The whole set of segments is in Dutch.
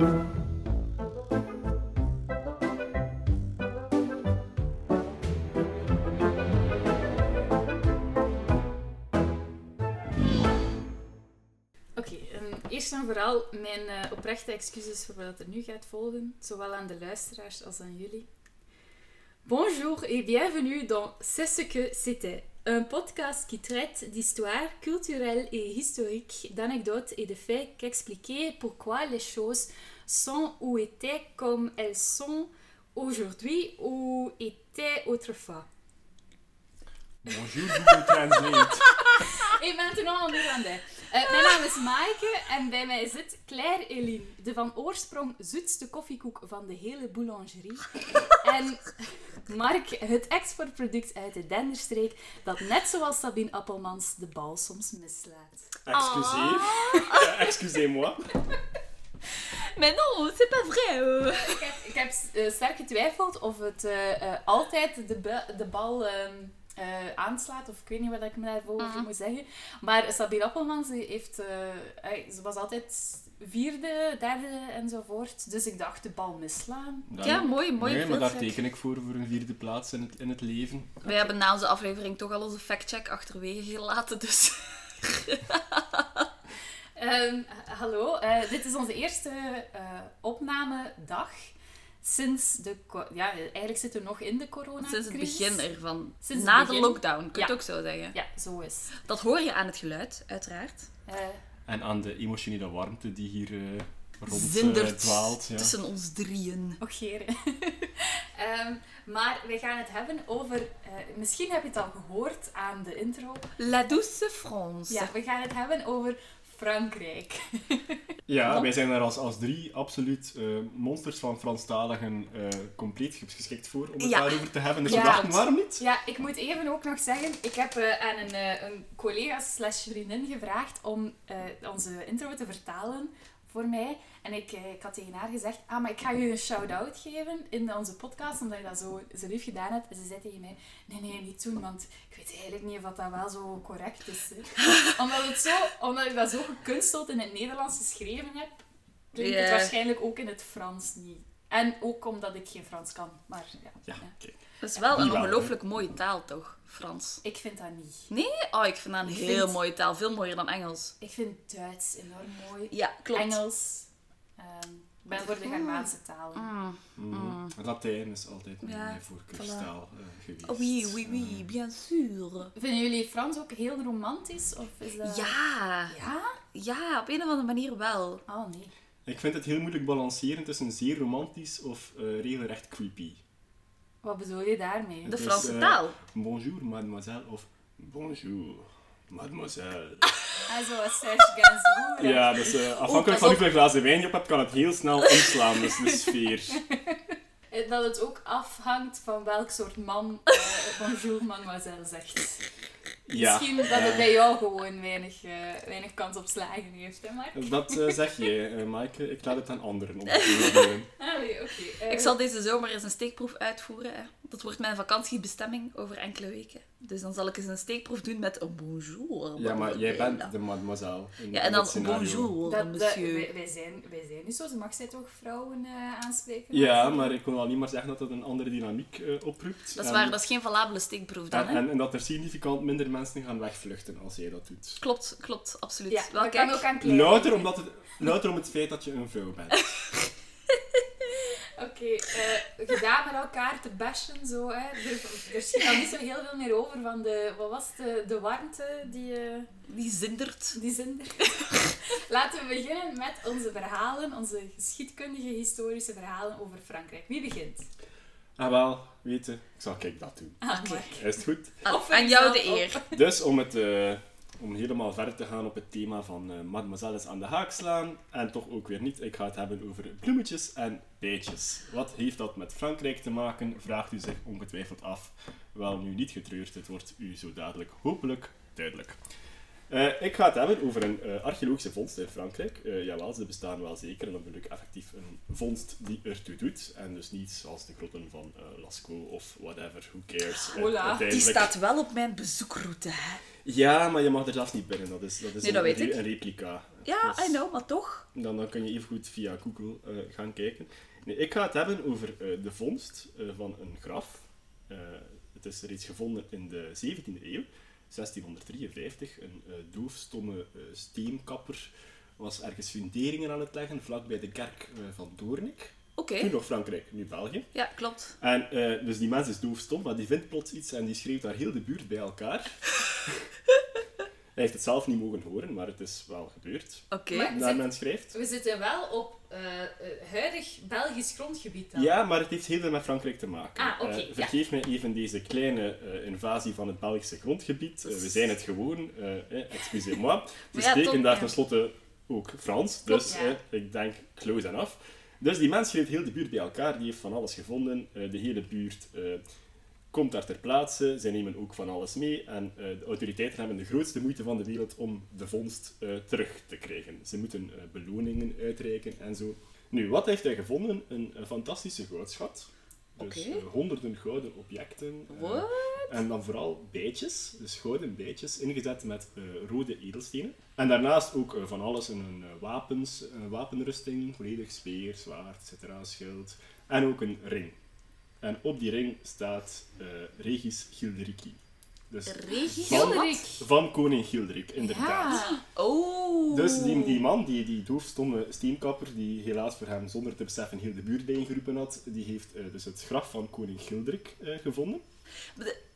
En eerst en vooral mijn eh, oprechte excuses voor wat er nu gaat volgen, zowel aan de luisteraars als aan jullie. Bonjour et bienvenue dans C'est ce que c'était, un podcast qui traite d'histoire culturelle et historique, d'anecdotes et de faits qu'expliquer pourquoi les choses sont ou étaient comme elles sont aujourd'hui ou étaient autrefois. Bonjour, Google Translate. Et maintenant en néerlandais. Eh, mijn naam is Maaike en bij mij zit Claire Eline, de van oorsprong zoetste koffiekoek van de hele boulangerie. en Mark, het exportproduct uit de Denderstreek, dat net zoals Sabine Appelmans de bal soms mislaat. Excusez. Euh, Excusez-moi. Mais non, c'est pas vrai. euh. Ik heb, ik heb eh, sterk getwijfeld of het eh, eh, altijd de, de bal ehm, eh, aanslaat, of ik weet niet wat ik me daarvoor Mhm. moet zeggen. Maar Sabine Appelmans die heeft, eh, eh, ze was altijd vierde, derde enzovoort. Dus ik dacht, de bal misslaan. Dan- Ja, mooi, mooi Nee, maar daar teken ik voor, voor een vierde plaats in het, in het leven. Wij hebben na onze aflevering toch al onze factcheck achterwege gelaten, dus... Ehm, hallo, eh, dit is onze eerste eh, opnamedag sinds de... Ja, eigenlijk zitten we nog in de corona Sinds het begin ervan. Sinds na begin. de lockdown, kun je Ja. het ook zo zeggen. Ja, zo is. Dat hoor je aan het geluid, uiteraard. Eh, En aan de emotionele warmte die hier eh rond eh, Zindert dwaalt. Ja. tussen ons drieën. Och, heren. Ehm, maar we gaan het hebben over... eh, misschien heb je het al gehoord aan de intro. La douce France. Ja, we gaan het hebben over Frankrijk. Ja, wij zijn daar als, als drie absoluut eh, monsters van Franstaligen eh, compleet geschikt voor om het Ja. daarover te hebben. Dus Ja. we dachten, waarom niet? Ja, ik moet even ook nog zeggen, ik heb eh, aan een, een collega slash vriendin gevraagd om onze intro te vertalen voor mij. En ik, eh, ik had tegen haar gezegd, ah, maar ik ga je een shout-out geven in onze podcast, omdat je dat zo, zo lief gedaan hebt. En ze zei tegen mij, nee, nee, niet doen, want ik weet eigenlijk niet of dat wel zo correct is. Hè. omdat, het zo, omdat ik dat zo gekunsteld in het Nederlands geschreven heb, klinkt het Ja. waarschijnlijk ook in het Frans niet. En ook omdat ik geen Frans kan, maar ja. Ja, ja. Dat is wel Die een ongelooflijk mooie taal, toch? Frans. Ik vind dat niet. Nee? Oh, ik vind dat een Ik heel vind- mooie taal. Veel mooier dan Engels. Ik vind Duits enorm mooi. Ja, klopt. Engels. ehm, ik ben voor de Germaanse talen. Mm. Mm. Het Latijn is altijd mijn Ja, voorkeurstaal eh, geweest. Oh, oui, oui, oui, bien sûr. Vinden jullie Frans ook heel romantisch? Of is dat... Ja, Ja? ja, op een of andere manier wel. Oh nee. Ik vind het heel moeilijk balanceren tussen zeer romantisch of eh, regelrecht creepy. Wat bedoel je daarmee? De Dus, Franse eh, taal. Bonjour, mademoiselle, of bonjour, mademoiselle. Ah, zoals Serge Gainsbourg. Ja, dus eh, afhankelijk van hoeveel glazen wijn je op hebt, kan het heel snel omslaan, dus de sfeer. Eh, Dat het ook afhangt van welk soort man eh, bonjour mademoiselle zegt. Ja, Misschien dat het bij jou gewoon weinig, eh, weinig kans op slagen heeft, hè Mark? dat eh, zeg jij, eh Maaike. Ik laat het aan anderen om te doen. Allee, oké. Ik zal deze zomer eens een steekproef uitvoeren. Hè. Dat wordt mijn vakantiebestemming over enkele weken. Dus dan zal ik eens een steekproef doen met een bonjour. Ja, maar jij bent de mademoiselle. in- Ja, en dan bonjour, dat, dat- monsieur. wij, wij zijn, wij zijn niet zo. Ze mag zij toch vrouwen eh, aanspreken? Ja, maar ik kon alleen maar zeggen dat het een andere dynamiek eh, oproept. Dat is En- waar, dat is geen valabele steekproef dan, En, hè? en, en dat er significant minder mensen gaan wegvluchten als jij dat doet. Klopt, klopt, absoluut. Ja, Wel, dat kan ook aan Louter, omdat het, louter om het feit dat je een vrouw bent. Oké, eh, gedaan met elkaar te bashen, zo, hè. Er, er schiet dan niet zo heel veel meer over van de, wat was de, de warmte die, eh, die zindert. die zin er. Laten we beginnen met onze verhalen, onze geschiedkundige, historische verhalen over Frankrijk. Wie begint? Ah wel, weet je, ik zal kijk dat doen. Ah. Is het goed? Aan, Of aan jou de eer. Dus om, het, eh, om helemaal verder te gaan op het thema van eh mademoiselle is aan de haak slaan, en toch ook weer niet, ik ga het hebben over bloemetjes en bijtjes. Wat heeft dat met Frankrijk te maken, vraagt u zich ongetwijfeld af. Wel, nu niet getreurd, het wordt u zo dadelijk hopelijk duidelijk. Eh, ik ga het hebben over een eh, archeologische vondst in Frankrijk. Eh, jawel, ze bestaan wel zeker. En dan bedoel ik effectief een vondst die ertoe doet. En dus niet zoals de grotten van Lascaux of whatever, who cares. Hola. Die staat wel op mijn bezoekroute, hè. Ja, maar je mag er zelfs niet binnen. Dat is, dat is Nee, een, dat weet re- een replica. Ja, Dus I know, maar toch. Dan, dan kun je even goed via Google gaan kijken. Nee, ik ga het hebben over de vondst van een graf. Het is reeds gevonden in de 17e eeuw, 1653. Een eh doofstomme eh, steenkapper was ergens funderingen aan het leggen, vlakbij de kerk eh, van Doornik. Oké. Toen nog Frankrijk, nu België. Ja, klopt. En dus die mens is doofstom, maar die vindt plots iets en die schreeuwt daar heel de buurt bij elkaar. Hij heeft het zelf niet mogen horen, maar het is wel gebeurd. Oké. Men schrijft. We zitten wel op eh, eh, huidig Belgisch grondgebied dan. Ja, maar het heeft heel veel met Frankrijk te maken. Ah, oké, Eh, ja. vergeef mij even deze kleine invasie van het Belgische grondgebied. We zijn het gewoon, eh, eh, excusez-moi. Ze ja, spreken daar ja. tenslotte ook Frans, dus ja. ik denk close enough. Dus die mens schreef heel de buurt bij elkaar, die heeft van alles gevonden. Eh, de hele buurt eh, komt daar ter plaatse, zij nemen ook van alles mee. En eh, de autoriteiten hebben de grootste moeite van de wereld om de vondst eh, terug te krijgen. Ze moeten eh, beloningen uitreiken en zo. Nu, wat heeft hij gevonden? Een, fantastische goudschat. Dus honderden gouden objecten. en dan vooral bijtjes, dus gouden bijtjes, ingezet met rode edelstenen. En daarnaast ook van alles een wapens, een wapenrusting, volledig speer, zwaard, etc., schild. En ook een ring. En op die ring staat eh, Regis Gilderiki. Dus Regis? van, koning Gilderik, inderdaad. Ja. Oh. Dus die, die man, die, die doofstomme steenkapper, die helaas voor hem zonder te beseffen heel de buurt bijeengeroepen had, die heeft eh, dus het graf van koning Gilderik eh, gevonden.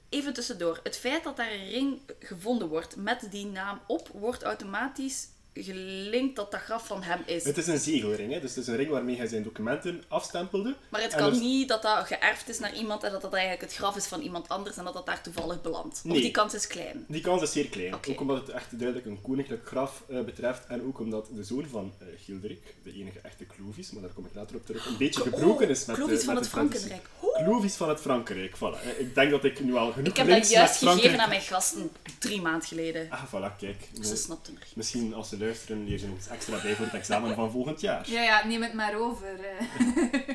Even tussendoor. Het feit dat daar een ring gevonden wordt met die naam op, wordt automatisch gelinkt dat dat graf van hem is. Het is een zegelring, hè? dus het is een ring waarmee hij zijn documenten afstempelde. Maar het kan niet dat dat geërfd is naar iemand en dat dat eigenlijk het graf is van iemand anders en dat dat daar toevallig belandt. Of Nee. die kans is klein. Die kans is zeer klein, ook omdat het echt duidelijk een koninklijk graf eh, betreft en ook omdat de zoon van eh, Gilderik, de enige echte Clovis, maar daar kom ik later op terug, een beetje gebroken is met, Clovis de, van met het de traditie. Frankrijk. Clovis van het Frankrijk, voilà. Eh, Ik denk dat ik nu al genoeg Ik heb dat juist gegeven aan mijn gasten drie maanden geleden. Ah, voilà, kijk. Ze snapten er. Misschien als ze luisteren, nog iets extra bij voor het examen van volgend jaar. Ja, ja, neem het maar over. eh.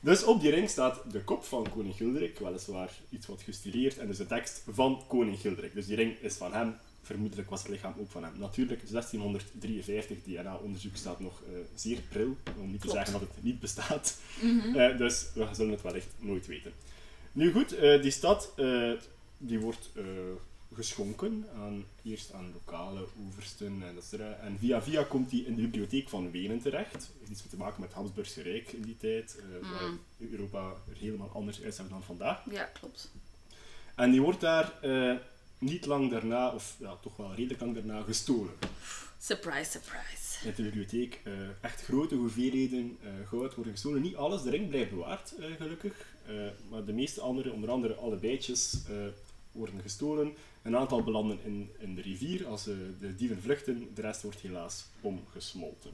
Dus op die ring staat de kop van koning Gilderik, weliswaar iets wat gestileerd, en dus de tekst van koning Gilderik. Dus die ring is van hem, vermoedelijk was het lichaam ook van hem. Natuurlijk, 1653, DNA-onderzoek staat nog eh, zeer pril, om niet te zeggen dat het niet bestaat. Mhm. Eh, dus we zullen het wellicht nooit weten. Nu goed, die stad die wordt geschonken aan, eerst aan lokale oversten en, dat en via via komt die in de bibliotheek van Wenen terecht. Heeft iets te maken met het Habsburgse Rijk in die tijd, eh, waar Europa er helemaal anders uitzag dan vandaag. Ja, klopt. En die wordt daar eh, niet lang daarna, of ja, toch wel redelijk lang daarna, gestolen. Surprise, surprise. Uit de bibliotheek eh, echt grote hoeveelheden goud worden gestolen. Niet alles, de ring blijft bewaard, gelukkig. Maar de meeste andere, onder andere alle bijtjes, worden gestolen. Een aantal belanden in, in de rivier als eh, de dieven vluchten. De rest wordt helaas omgesmolten.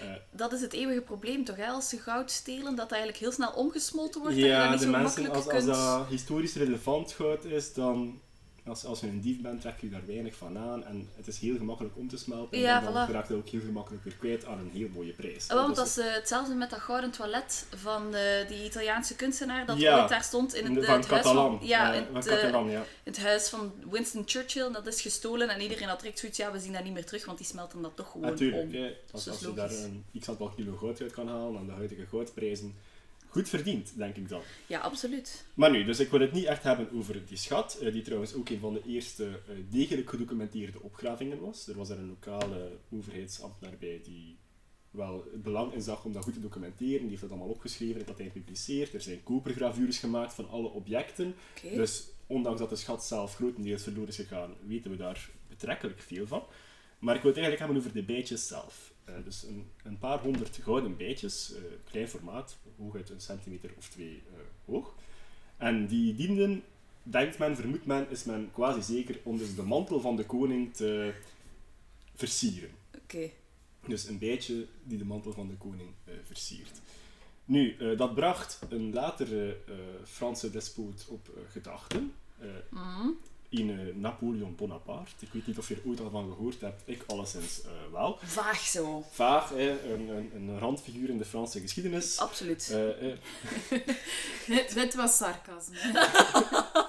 Eh, Dat is het eeuwige probleem toch, hè? als ze goud stelen, dat eigenlijk heel snel omgesmolten wordt en je dat ja, niet de zo mensen, als, als kunt... dat historisch relevant goud is, dan... Als, als je een dief bent, trek je daar weinig van aan. En het is heel gemakkelijk om te smelten. Ja, en dan voilà. raakt je ook heel gemakkelijk weer kwijt aan een heel mooie prijs. Want Dus dat is eh, hetzelfde met dat gouden toilet van eh, die Italiaanse kunstenaar dat Ja. ooit daar stond in het, eh, van het huis Catalan. van, ja, in van het, Catalan, ja. in het huis van Winston Churchill. En dat is gestolen en iedereen had direct zoiets, ja, we zien dat niet meer terug, want die smelten dat toch gewoon Natuurlijk, om. als, dat als is je daar een x aantal kilo goud uit kan halen aan de huidige goudprijzen, goed verdiend, denk ik dan. Ja, absoluut. Maar nu, dus ik wil het niet echt hebben over die schat, eh, die trouwens ook een van de eerste eh, degelijk gedocumenteerde opgravingen was. Er was er een lokale overheidsambtenaar bij die wel het belang in zag om dat goed te documenteren. Die heeft dat allemaal opgeschreven, heeft dat gepubliceerd. Er zijn kopergravures gemaakt van alle objecten. Dus ondanks dat de schat zelf grotendeels verloren is gegaan, weten we daar betrekkelijk veel van. Maar ik wil het eigenlijk hebben over de bijtjes zelf. Eh, dus een, een paar honderd gouden bijtjes, eh, klein formaat, hooguit een centimeter of twee eh, hoog. En die dienden, denkt men, vermoedt men, is men quasi zeker om dus de mantel van de koning te versieren. Oké. Dus een bijtje die de mantel van de koning versiert. Nu, dat bracht een latere Franse despoot op gedachten. Eh, Een eh, Napoleon Bonaparte. Ik weet niet of je er ooit al van gehoord hebt. Ik alleszins eh, wel. Vaag zo. Vaag, hè, een, een, een randfiguur in de Franse geschiedenis. Absoluut. Eh, eh, Het, het was sarcasme.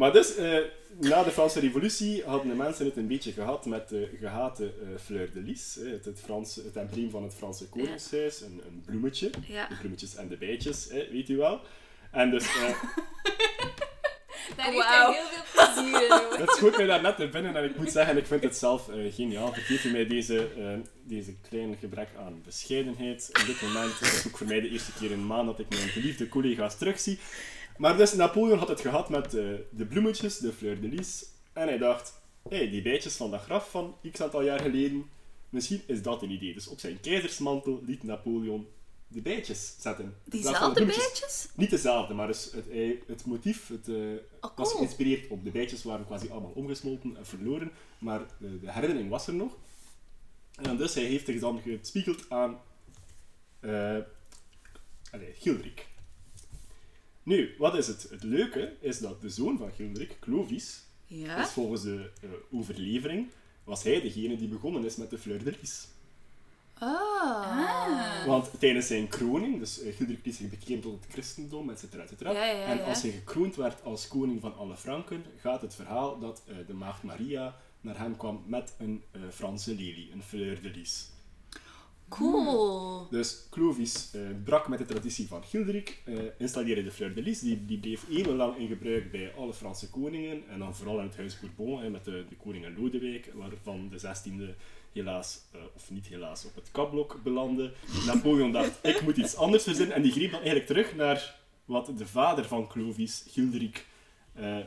Maar dus, eh, na de Franse revolutie hadden de mensen het een beetje gehad met de gehate eh, fleur de lis. hè, het, het, Franse, het embleem van het Franse koningshuis. Een, een bloemetje. Ja. De bloemetjes en de bijtjes, weet u wel. En dus, eh, Daar heeft heel veel plezier in, hoor. het schoot mij daar net naar binnen en ik moet zeggen, ik vind het zelf eh, geniaal. Vergeef u mij deze, eh, deze kleine gebrek aan bescheidenheid. Op dit moment is het ook voor mij de eerste keer in een maand dat ik mijn geliefde collega's terugzie. Maar dus, Napoleon had het gehad met eh, de bloemetjes, de fleur de lis. En hij dacht, hé, hey, die bijtjes van dat graf van x aantal jaar geleden, misschien is dat een idee. Dus op zijn keizersmantel liet Napoleon de bijtjes zetten. Diezelfde bijtjes? Niet dezelfde, maar dus het, hij- het motief het, eh, Oh, was geïnspireerd op. De bijtjes waren quasi allemaal omgesmolten en verloren, maar de, de herinnering was er nog. En dus hij heeft zich dan gespiegeld aan eh allee, Gildrik. Nu, wat is het? Het leuke is dat de zoon van Gildrik, Clovis, Ja. is volgens de eh, overlevering, was hij degene die begonnen is met de fleur de lis. Ah. Want tijdens zijn kroning, dus uh, Gildrik liet zich bekeren tot het christendom, et cetera, et cetera. Ja, ja, en als hij gekroond werd als koning van alle Franken, gaat het verhaal dat eh, de maagd Maria naar hem kwam met een eh, Franse lelie, een fleur de lis. Cool. Dus Clovis eh, brak met de traditie van Gildrik, eh, installeerde de fleur de lis, die, die bleef eeuwenlang in gebruik bij alle Franse koningen, en dan vooral in het huis Bourbon, hè, met de, de koning Lodewijk, waarvan de 16e helaas, eh, of niet helaas, op het kapblok belandde. Napoleon dacht, ik moet iets anders verzinnen, en die greep dan eigenlijk terug naar wat de vader van Clovis, Gildrik, eh,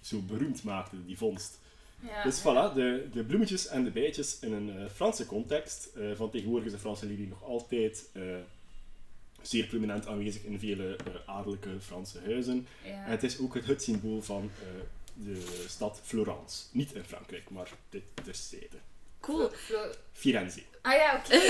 zo beroemd maakte, die vondst. Ja. Dus voilà, de, de bloemetjes en de bijtjes in een eh, Franse context. Van tegenwoordig is de Franse lilie nog altijd zeer prominent aanwezig in vele adellijke Franse huizen. Ja. En het is ook het, het symbool van de stad Florence. Niet in Frankrijk, maar dit terzijde. Cool. Flo- Firenze. Ah ja, oké.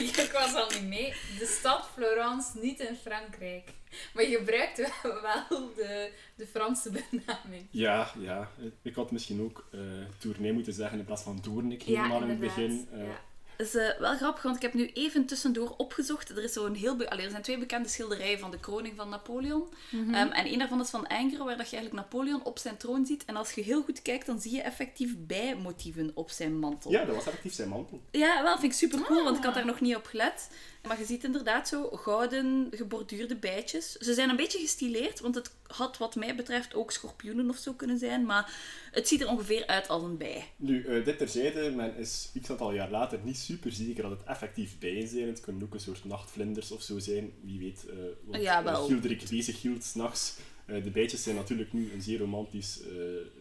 ik was al niet mee. De stad Florence, niet in Frankrijk. Maar je gebruikt wel, wel de, de Franse benaming. Ja, ja. Ik had misschien ook eh tournee moeten zeggen in plaats van Doornik helemaal in het begin. Eh, Ja. Dat is eh, wel grappig, want ik heb nu even tussendoor opgezocht. Er, is zo'n heel Allee, er zijn twee bekende schilderijen van de kroning van Napoleon. Mhm. Ehm, en een daarvan is van Ingres, waar dat je eigenlijk Napoleon op zijn troon ziet. En als je heel goed kijkt, dan zie je effectief bijmotieven op zijn mantel. ja, dat was effectief zijn mantel. Ja, wel, vind ik super cool, want ik had Ah. daar nog niet op gelet. Maar je ziet inderdaad zo gouden geborduurde bijtjes. Ze zijn een beetje gestileerd, want het had wat mij betreft ook schorpioenen of zo kunnen zijn. Maar het ziet er ongeveer uit als een bij. Nu, eh, dit terzijde, men is x aantal jaar later niet super zeker dat het effectief bijen zijn. Het kunnen ook een soort nachtvlinders of zo zijn. Wie weet eh wat Ja, eh, wel. Gildrik bezig hield s'nachts. Eh de bijtjes zijn natuurlijk nu een zeer, romantisch, eh,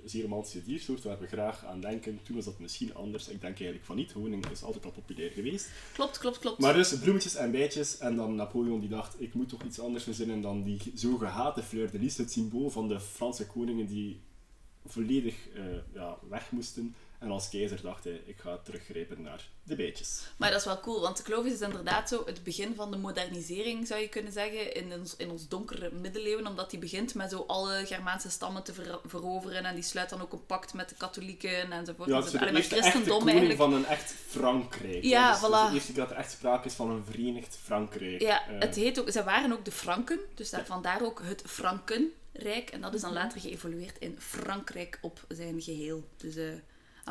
zeer romantische diersoort waar we graag aan denken. Toen was dat misschien anders. Ik denk eigenlijk van niet. Honing is altijd al populair geweest. Klopt, klopt, klopt. Maar dus bloemetjes en bijtjes. En dan Napoleon die dacht, ik moet toch iets anders verzinnen dan die zo gehate fleur de lis. Het symbool van de Franse koningen die volledig eh, ja, weg moesten. En als keizer dacht hij, ik ga teruggrijpen naar de bijtjes. Maar dat is wel cool, want de Clovis is inderdaad zo het begin van de modernisering, zou je kunnen zeggen, in ons, in ons donkere middeleeuwen. Omdat die begint met zo alle Germaanse stammen te ver- veroveren. En die sluit dan ook een pact met de katholieken enzovoort. Ja, Dus het is de eerste echte christendom eigenlijk. van een echt Frankrijk. Ja, dus, dus voilà. de eerste keer dat er echt sprake is van een verenigd Frankrijk. Ja, Eh, het heet ook, ze waren ook de Franken, dus daar, vandaar ook het Frankenrijk. En dat is dan later geëvolueerd in Frankrijk op zijn geheel. Dus, eh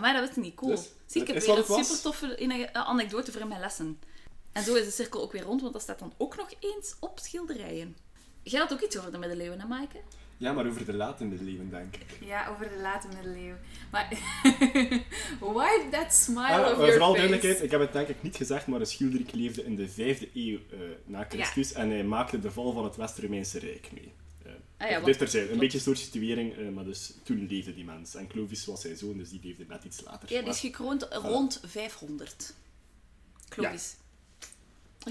maar dat wist ik niet. Cool. Dus, Zie, ik heb weer een super toffe anekdote voor in mijn lessen. En zo is de cirkel ook weer rond, want dat staat dan ook nog eens op schilderijen. Jij had ook iets over de middeleeuwen, hè, Maaike? ja, maar over de late middeleeuwen, denk ik. Ja, over de late middeleeuwen. Maar wipe that smile Ah, of your vooral face. duidelijkheid, ik heb het denk ik niet gezegd, maar Schilderik leefde in de vijfde eeuw eh, na Christus en hij maakte de val van het West-Romeinse Rijk mee. Eh, Ah ja, dit terzijde, een beetje situering, eh, maar dus toen leefde die mens. En Clovis was zijn zoon, dus die leefde net iets later. Ja, die Maar- is gekroond rond 500. Clovis.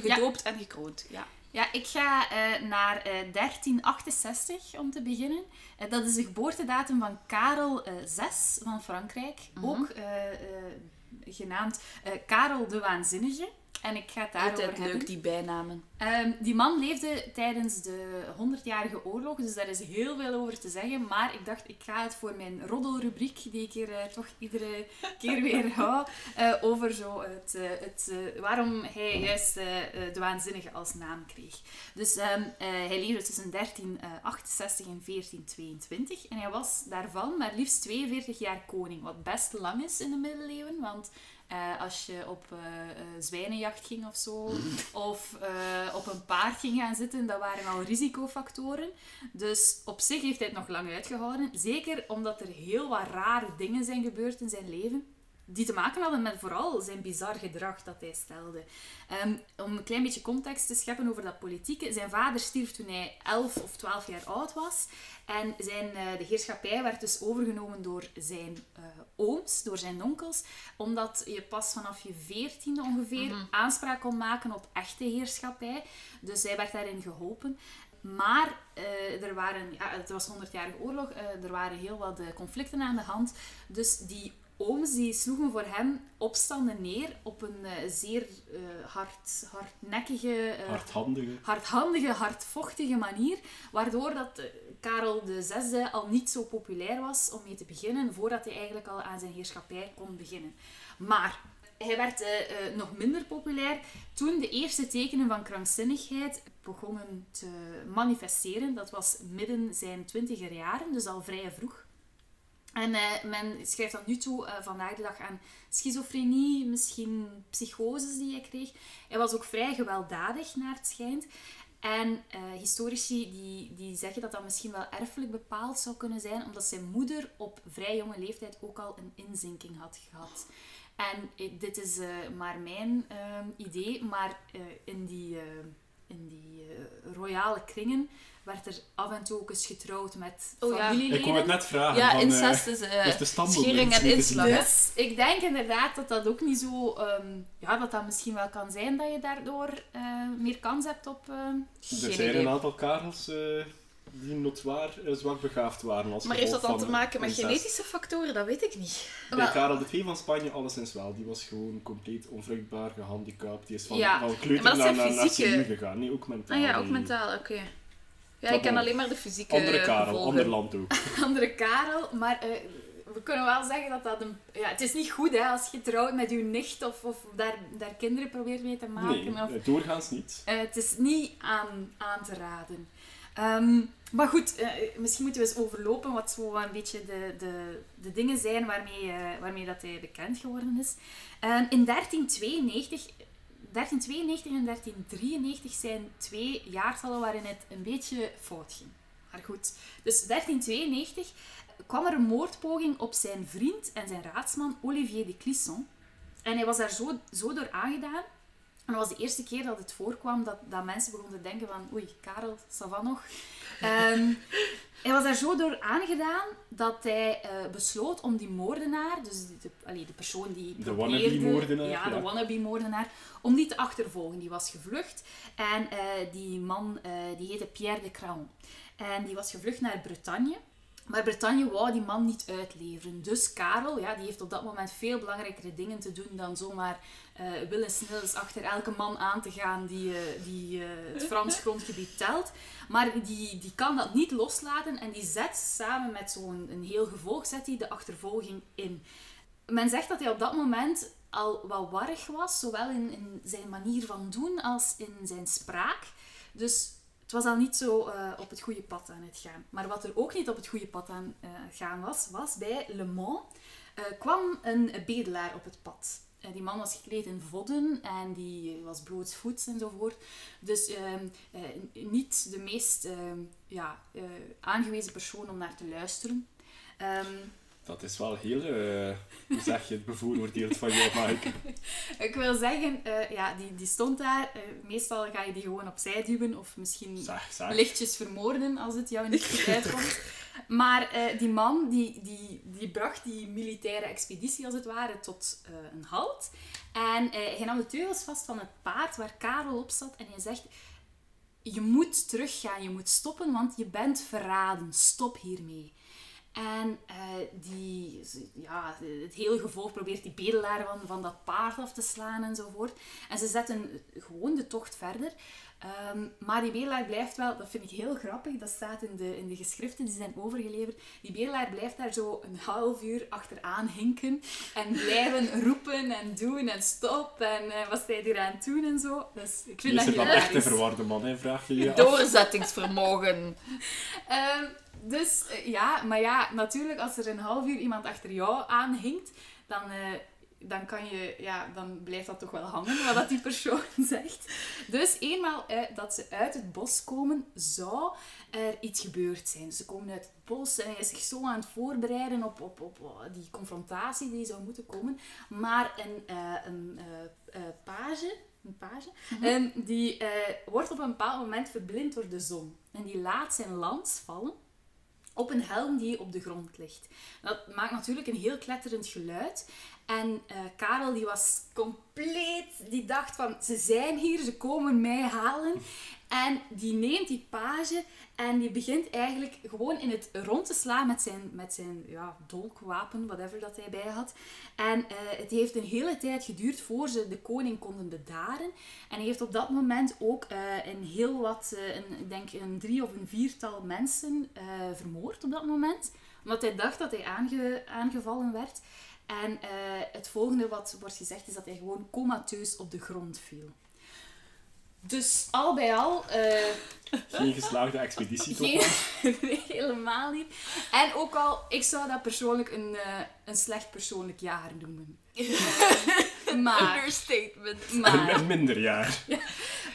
Ja. Gedoopt en gekroond, ja. Ja, ik ga eh, naar eh, 1368 om te beginnen. Eh, dat is de geboortedatum van Karel VI van Frankrijk. Mhm. Ook eh, eh, genaamd eh, Karel de Waanzinnige. En ik ga het daarover Altijd hebben. leuk, die bijnamen. Ehm, die man leefde tijdens de 100-jarige oorlog, dus daar is heel veel over te zeggen. Maar ik dacht, ik ga het voor mijn roddelrubriek, die ik hier eh, toch iedere keer weer hou, eh, over zo het, eh, het, waarom hij juist de waanzinnige als naam kreeg. Dus ehm, eh, hij leefde tussen 1368 en 1422 en hij was daarvan maar liefst 42 jaar koning, wat best lang is in de middeleeuwen, want eh, als je op eh, zwijnenjacht ging of zo, of op een paard ging gaan zitten, dat waren al risicofactoren. Dus op zich heeft hij het nog lang uitgehouden. Zeker omdat er heel wat rare dingen zijn gebeurd in zijn leven. Die te maken hadden met vooral zijn bizar gedrag dat hij stelde. Ehm, om een klein beetje context te scheppen over dat politieke. Zijn vader stierf toen hij 11 of 12 jaar oud was. En zijn, eh, de heerschappij werd dus overgenomen door zijn eh, ooms, door zijn onkels. Omdat je pas vanaf je veertiende ongeveer aanspraak kon maken op echte heerschappij. Dus hij werd daarin geholpen. Maar eh, er waren, ja, het was 100-jarige oorlog, er waren heel wat conflicten aan de hand. Dus die ooms die sloegen voor hem opstanden neer op een eh, zeer eh, hard, hardnekkige, eh, Hardhandige. hardhandige, hardvochtige manier, waardoor dat Karel VI al niet zo populair was om mee te beginnen, voordat hij eigenlijk al aan zijn heerschappij kon beginnen. Maar hij werd nog minder populair toen de eerste tekenen van krankzinnigheid begonnen te manifesteren. Dat was midden zijn twintiger jaren, dus al vrij vroeg. En eh, men schrijft tot nu toe eh, vandaag de dag aan schizofrenie, misschien psychoses die hij kreeg. Hij was ook vrij gewelddadig, naar het schijnt. En eh, historici die, die zeggen dat dat misschien wel erfelijk bepaald zou kunnen zijn, omdat zijn moeder op vrij jonge leeftijd ook al een inzinking had gehad. En dit is maar mijn ehm, idee, maar in die, in die royale kringen werd er af en toe ook eens getrouwd met Oh ja. familieleden. Ik wou het net vragen. Ja, van, incest eh, is eh, is de schering en inslag. Dus ik denk inderdaad dat dat ook niet zo... ehm, ja, dat dat misschien wel kan zijn dat je daardoor eh, meer kans hebt op... ehm, Er zijn idee. een aantal Karels eh, die notoir eh, zwak begaafd waren. Als Maar heeft dat dan te maken met incest. genetische factoren? Dat weet ik niet. Bij Wel- Karel II van Spanje alleszins wel. Die was gewoon compleet onvruchtbaar, gehandicapt. Die is van, Ja. van Ja, kleuter maar dat naar, naar, fysieke- gegaan. Nee, ook mentaal. Ah ja, ook mentaal, oké. Ja, ik bon. alleen maar de fysieke Andere Karel, gevolgen. ander land ook. andere Karel, maar eh, we kunnen wel zeggen dat dat een... Ja, het is niet goed hè, als je trouwt met je nicht of, of daar, daar kinderen probeert mee te maken. Nee, of, eh, doorgaans niet. Eh, het is niet aan, aan te raden. Ehm, maar goed, misschien moeten we eens overlopen wat zo een beetje de, de, de dingen zijn waarmee, waarmee dat hij bekend geworden is. Ehm, in 1392, 1392 en 1393 zijn twee jaartallen waarin het een beetje fout ging. Maar goed, dus 1392 kwam er een moordpoging op zijn vriend en zijn raadsman Olivier de Clisson. En hij was daar zo, zo door aangedaan en dat was de eerste keer dat het voorkwam dat, dat mensen begonnen te denken van oei, Karel, Savan nog. Ehm, hij was daar zo door aangedaan dat hij eh, besloot om die moordenaar, dus de, de, allee, de persoon die De wannabe-moordenaar, Ja, de wannabe-moordenaar, om die te achtervolgen. Die was gevlucht en eh, die man eh, die heette Pierre de Craon. En die was gevlucht naar Bretagne. Maar Bretagne wou die man niet uitleveren. Dus Karel, ja, die heeft op dat moment veel belangrijkere dingen te doen dan zomaar eh willensnels achter elke man aan te gaan die, eh, die eh, het Frans grondgebied telt. Maar die, die kan dat niet loslaten en die zet samen met zo'n een heel gevolg zet hij de achtervolging in. Men zegt dat hij op dat moment al wat warrig was, zowel in, in zijn manier van doen als in zijn spraak. Dus het was al niet zo eh, op het goede pad aan het gaan. Maar wat er ook niet op het goede pad aan eh, het gaan was, was bij Le Mans eh, kwam een bedelaar op het pad. Eh, die man was gekleed in vodden en die was blootsvoets enzovoort. Dus ehm, eh, niet de meest ehm, ja, eh, aangewezen persoon om naar te luisteren. Ehm, Dat is wel heel, eh, hoe zeg je het, bevooroordeeld van jou, Mike. ik wil zeggen, eh, ja, die, die stond daar. Eh, meestal ga je die gewoon opzij duwen of misschien Zeg, zeg. lichtjes vermoorden als het jou niet goed uitkomt. Maar die man die, die, die bracht die militaire expeditie als het ware tot een halt. En hij nam de teugels vast van het paard waar Karel op zat en hij zegt... Je moet teruggaan, je moet stoppen, want je bent verraden. Stop hiermee. En eh, die, ja, het hele gevolg probeert die bedelaar van, van dat paard af te slaan enzovoort. En ze zetten gewoon de tocht verder. Ehm, maar die bedelaar blijft wel, dat vind ik heel grappig, dat staat in de, in de geschriften die zijn overgeleverd. Die bedelaar blijft daar zo een half uur achteraan hinken en blijven roepen en doen en stop en uh, wat zij hier aan het doen en zo. Dus ik vind Is dat dan hilarisch. echt een verwarde man, hè? vraag je je af. Doorzettingsvermogen. Ehm, dus eh, ja, maar ja, natuurlijk als er een half uur iemand achter jou aanhinkt, dan, eh, dan, kan je, ja, dan blijft dat toch wel hangen wat dat die persoon zegt. Dus eenmaal uit, dat ze uit het bos komen, zou er iets gebeurd zijn. Ze komen uit het bos en hij is zich zo aan het voorbereiden op, op, op oh, die confrontatie die zou moeten komen. Maar een, eh, een eh, eh, page, een page ehm, die eh, wordt op een bepaald moment verblind door de zon. En die laat zijn lans vallen op een helm die op de grond ligt. Dat maakt natuurlijk een heel kletterend geluid. En eh, Karel die was compleet, die dacht van, ze zijn hier, ze komen mij halen. En die neemt die page en die begint eigenlijk gewoon in het rond te slaan met zijn, met zijn ja, dolkwapen, whatever dat hij bij had. En eh, het heeft een hele tijd geduurd voor ze de koning konden bedaren. En hij heeft op dat moment ook eh, een heel wat, eh, een, denk een drie of een viertal mensen vermoord op dat moment. Omdat hij dacht dat hij aange, aangevallen werd. En eh, het volgende wat wordt gezegd is dat hij gewoon comateus op de grond viel. Dus al bij al, eh, Geen geslaagde expeditie toch? geen, nee, helemaal niet. En ook al, ik zou dat persoonlijk een, eh, een slecht persoonlijk jaar noemen. maar, Understatement. maar, Een minderjaar.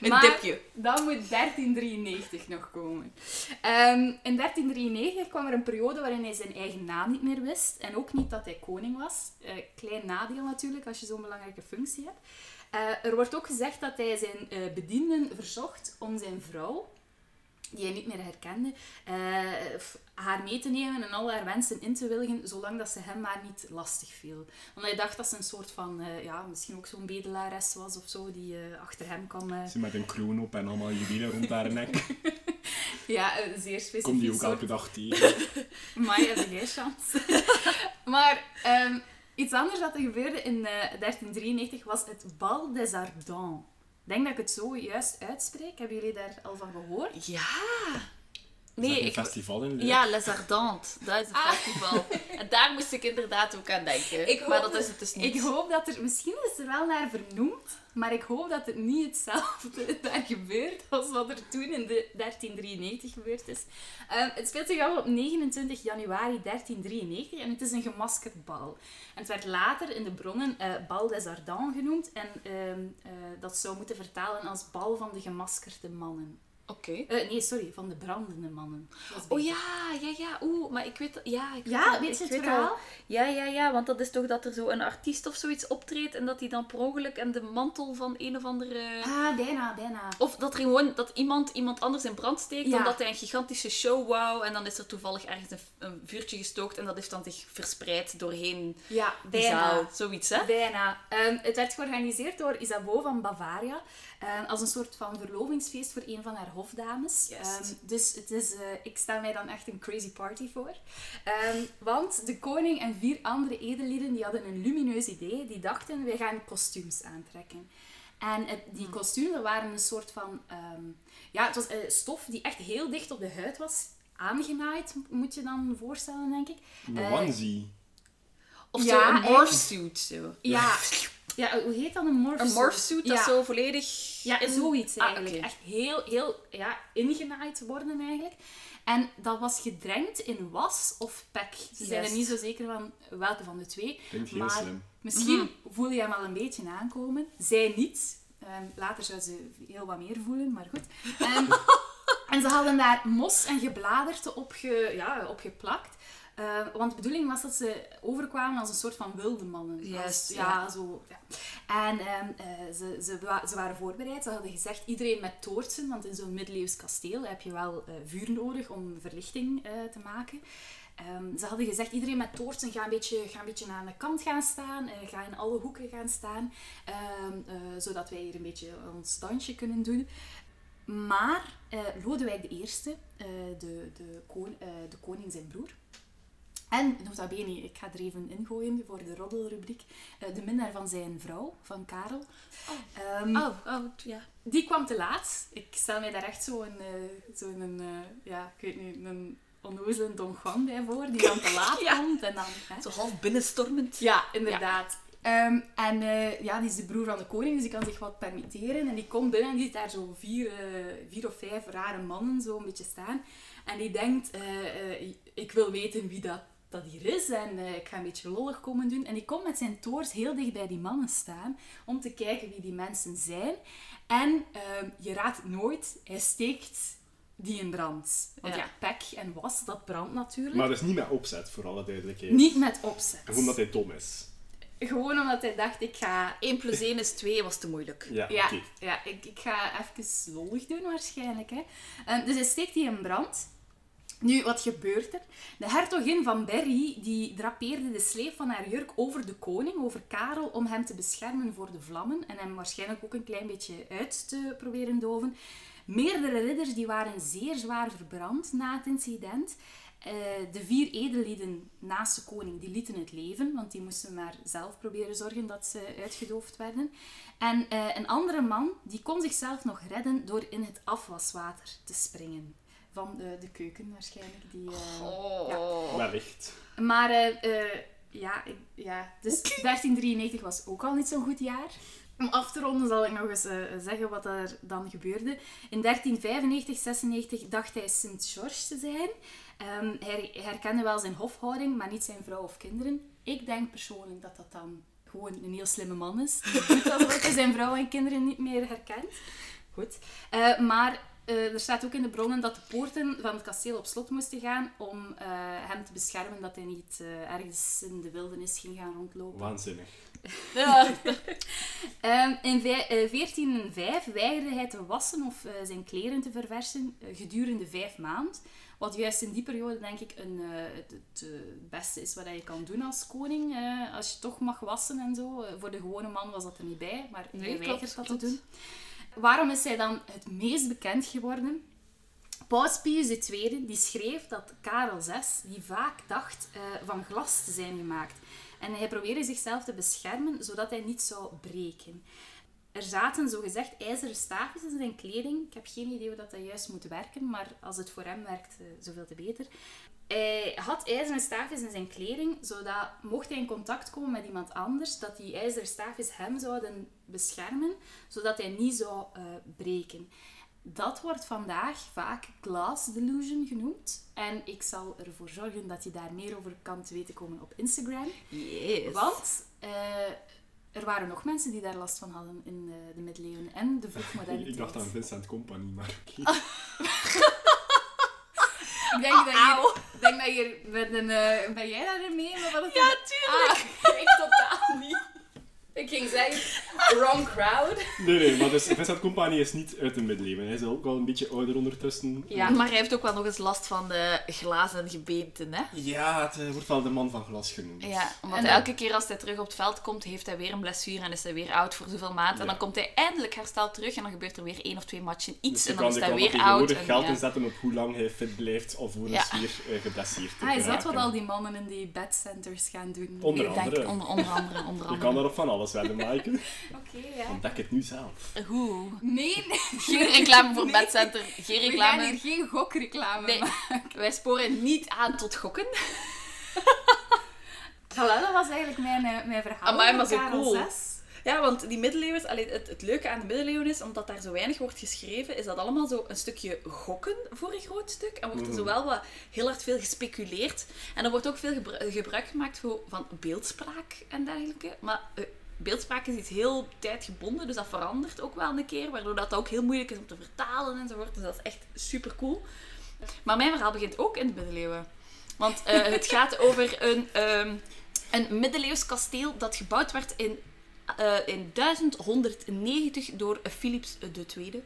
Een maar dipje. dan moet 1393 nog komen. Ehm, in 1393 kwam er een periode waarin hij zijn eigen naam niet meer wist. En ook niet dat hij koning was. Eh, klein nadeel natuurlijk, als je zo'n belangrijke functie hebt. Eh, er wordt ook gezegd dat hij zijn eh, bedienden verzocht om zijn vrouw, die hij niet meer herkende, eh, haar mee te nemen en al haar wensen in te willigen, zolang dat ze hem maar niet lastig viel. Want hij dacht dat ze een soort van, eh, ja, misschien ook zo'n bedelares was of zo, die eh, achter hem kwam. Ze met een kroon op en allemaal juwelen rond haar nek. ja, zeer specifiek Kom die ook soort elke dag tegen. Maar je hebt geen chance. maar iets anders dat er gebeurde in eh, 1393 was het Bal des Ardents. Denk dat ik het zo juist uitspreek. Hebben jullie daar al van gehoord? Ja. Nee, ik... festival in? Ja, Les Ardentes. Dat is het Ah. festival. En daar moest ik inderdaad ook aan denken. Ik maar hoop dat is het dus niet. Ik hoop dat er... Misschien is het er wel naar vernoemd, maar ik hoop dat het niet hetzelfde daar gebeurt als wat er toen in de 1393 gebeurd is. Ehm, het speelt zich af op 29 januari 1393 en het is een gemaskerd bal. En het werd later in de bronnen eh, Bal des Ardents genoemd en ehm, eh, dat zou moeten vertalen als bal van de gemaskerde mannen. Oké. Eh, nee, sorry, van de brandende mannen. Oh ja, ja, ja. Oeh, maar ik weet... Ja, ik Ja, weet, je het verhaal? al. Ja, ja, ja. Want dat is toch dat er zo een artiest of zoiets optreedt en dat hij dan per ongeluk in de mantel van een of andere... Ah, bijna, bijna. Of dat er gewoon dat iemand iemand anders in brand steekt, Ja. omdat hij een gigantische show wou en dan is er toevallig ergens een, een vuurtje gestookt en dat heeft dan zich verspreid doorheen Ja, bijna. zaal. Zoiets, hè? Bijna. Ehm, het werd georganiseerd door Isabeau van Bavaria ehm, als een soort van verlovingsfeest voor een van haar hofdames. Ehm, dus het is, eh, ik stel mij dan echt een crazy party voor. Ehm, want de koning en vier andere edellieden die hadden een lumineus idee. Die dachten, wij gaan kostuums aantrekken. En het, die kostuums dat waren een soort van... ehm, ja, het was eh, stof die echt heel dicht op de huid was. Aangenaaid, moet je dan voorstellen, denk ik. Een Eh, onesie. Of Ja, zo een. Zo. Ja, ja hoe heet dat? Een morphsuit? Een morphsuit dat ja. zo volledig... Ja, in- zoiets Ah, eigenlijk. Echt heel, heel ja, ingenaaid worden eigenlijk. En dat was gedrenkt in was of pek. Ze zijn er niet zo zeker van welke van de twee. Maar slim. misschien Mhm. voel je hem al een beetje aankomen. Zij niet. Ehm, later zou ze heel wat meer voelen, maar goed. Ehm, en ze hadden daar mos en gebladerte op, ge, ja, op geplakt. Eh, want de bedoeling was dat ze overkwamen als een soort van wilde mannen. Juist, ja. ja. Zo, ja. En ehm, eh, ze, ze, wa- ze waren voorbereid. Ze hadden gezegd, iedereen met toortsen, want in zo'n middeleeuws kasteel heb je wel eh, vuur nodig om verlichting te maken. Ehm, ze hadden gezegd, iedereen met toortsen ga een beetje, ga een beetje aan de kant gaan staan, ga in alle hoeken gaan staan, ehm, eh, zodat wij hier een beetje ons dansje kunnen doen. Maar Lodewijk I, de, de, kon- de koning zijn broer, En, nota bene, ik ga er even ingooien voor de roddelrubriek, eh, de minnaar van zijn vrouw, van Karel. Ehm, Oh, oh, ja. Die kwam te laat. Ik stel mij daar echt zo'n, eh zo een, eh, ja, ik weet niet, een onnozele Don Juan bij voor, die dan te laat Ja. komt. En dan, hè. Zo half binnenstormend. Ja, inderdaad. Ehm, en eh, ja, die is de broer van de koning, dus die kan zich wat permitteren. En die komt binnen en die ziet daar zo vier, eh, vier of vijf rare mannen zo een beetje staan. En die denkt, eh, eh, ik wil weten wie dat, dat hier is en eh, ik ga een beetje lollig komen doen. En die komt met zijn toors heel dicht bij die mannen staan om te kijken wie die mensen zijn. En ehm, je raadt het nooit, hij steekt die in brand. Want ja, Ja. pek en was, dat brandt natuurlijk. Maar dat is niet met opzet, voor alle duidelijkheid. Niet met opzet. Gewoon omdat hij dom is. Gewoon omdat hij dacht, ik ga 1 plus 1 is 2, was te moeilijk. Ja, ja ik, ik ga even lollig doen waarschijnlijk. Hè. Ehm, dus hij steekt die in brand. Nu, wat gebeurt er? De hertogin van Berry die drapeerde de sleep van haar jurk over de koning, over Karel, om hem te beschermen voor de vlammen en hem waarschijnlijk ook een klein beetje uit te proberen doven. Meerdere ridders die waren zeer zwaar verbrand na het incident. Eh, de vier edellieden naast de koning die lieten het leven, want die moesten maar zelf proberen zorgen dat ze uitgedoofd werden. En eh, een andere man die kon zichzelf nog redden door in het afwaswater te springen. Van de, de keuken waarschijnlijk. Die, eh, Oh. Wellicht. Maar eh, eh, ja, ik- ja, dus 1393 was ook al niet zo'n goed jaar. Om af te ronden zal ik nog eens eh, zeggen wat er dan gebeurde. In 1395, 96 dacht hij Sint-George te zijn. Ehm, hij herkende wel zijn hofhouding, maar niet zijn vrouw of kinderen. Ik denk persoonlijk dat dat dan gewoon een heel slimme man is. Die doet alsof hij zijn vrouw en kinderen niet meer herkent. Goed. Eh, maar er staat ook in de bronnen dat de poorten van het kasteel op slot moesten gaan om eh, hem te beschermen dat hij niet eh, ergens in de wildernis ging gaan rondlopen. Waanzinnig. Ja. Ehm, in vij- eh, 1405 weigerde hij te wassen of eh, zijn kleren te verversen eh, gedurende vijf maanden. Wat juist in die periode denk ik een, eh, het, het, eh, beste is wat je kan doen als koning. eh, als je toch mag wassen en zo. Eh, voor de gewone man was dat er niet bij, maar Nee, hij klopt, weigert dat klopt. te doen. Waarom is hij dan het meest bekend geworden? Paus Pius II die schreef dat Karel VI die vaak dacht eh, van glas te zijn gemaakt. En hij probeerde zichzelf te beschermen zodat hij niet zou breken. Er zaten zogezegd ijzeren staafjes in zijn kleding. Ik heb geen idee hoe dat, dat juist moet werken, maar als het voor hem werkt, eh, zoveel te beter. Hij had ijzeren staafjes in zijn kleding, zodat mocht hij in contact komen met iemand anders, dat die ijzeren staafjes hem zouden beschermen, zodat hij niet zou eh, breken. Dat wordt vandaag vaak glass delusion genoemd. En ik zal ervoor zorgen dat je daar meer over kan te weten komen op Instagram. Yes. Want eh, er waren nog mensen die daar last van hadden in eh, de middeleeuwen en de vroegmoderniteit. Ik dacht aan Vincent Company, maar oké. Ik denk dat je, denk dat je met een... eh, ben jij daar mee? Of wat Ja, tuurlijk. Ah, ik totaal niet. Ik ging zeggen, wrong crowd. Nee, nee, maar dus Vincent Company is niet uit de middeleeuwen. Hij is ook wel een beetje ouder ondertussen. Ja. Maar hij heeft ook wel nog eens last van de glazen gebeenten, hè? Ja, het eh, wordt wel de man van glas genoemd. Ja, omdat En- elke keer als hij terug op het veld komt, heeft hij weer een blessure en is hij weer oud voor zoveel maanden. En dan komt hij eindelijk hersteld terug en dan gebeurt er weer één of twee matchen iets Dus je en dan kan, is je hij kan weer oud. tegenwoordig En, geld ja. inzetten op hoe lang hij fit blijft of hoe Ja. weer uh, geblesseerd te Ah, is dat wat al die mannen in die bedcenters gaan doen? Onder denk andere. onder, onder andere, onder Je andere. kan daarop van alles wedden, Maaike. Oké, ja. Ontdek het nu zelf. Hoe? Nee, nee. Geen reclame voor Nee. Bedcenter, geen We gaan reclame. hier geen gokreclame Nee, maken. wij sporen niet aan tot gokken. Voilà, dat was eigenlijk mijn, eh, mijn verhaal. Amai, maar zo cool. Ja, want die middeleeuwen, allee, het, het leuke aan de middeleeuwen is, omdat daar zo weinig wordt geschreven, is dat allemaal zo een stukje gokken voor een groot stuk. En wordt er Mhm. zowel wat heel hard veel gespeculeerd. En er wordt ook veel gebru- gebruik gemaakt voor- van beeldspraak en dergelijke. Maar eh, beeldspraak is iets heel tijdgebonden, dus dat verandert ook wel een keer, waardoor dat ook heel moeilijk is om te vertalen enzovoort. Dus dat is echt super cool. Maar mijn verhaal begint ook in de middeleeuwen. Want eh, het gaat over een, ehm, een middeleeuws kasteel dat gebouwd werd in, eh, in 1190 door Philips II.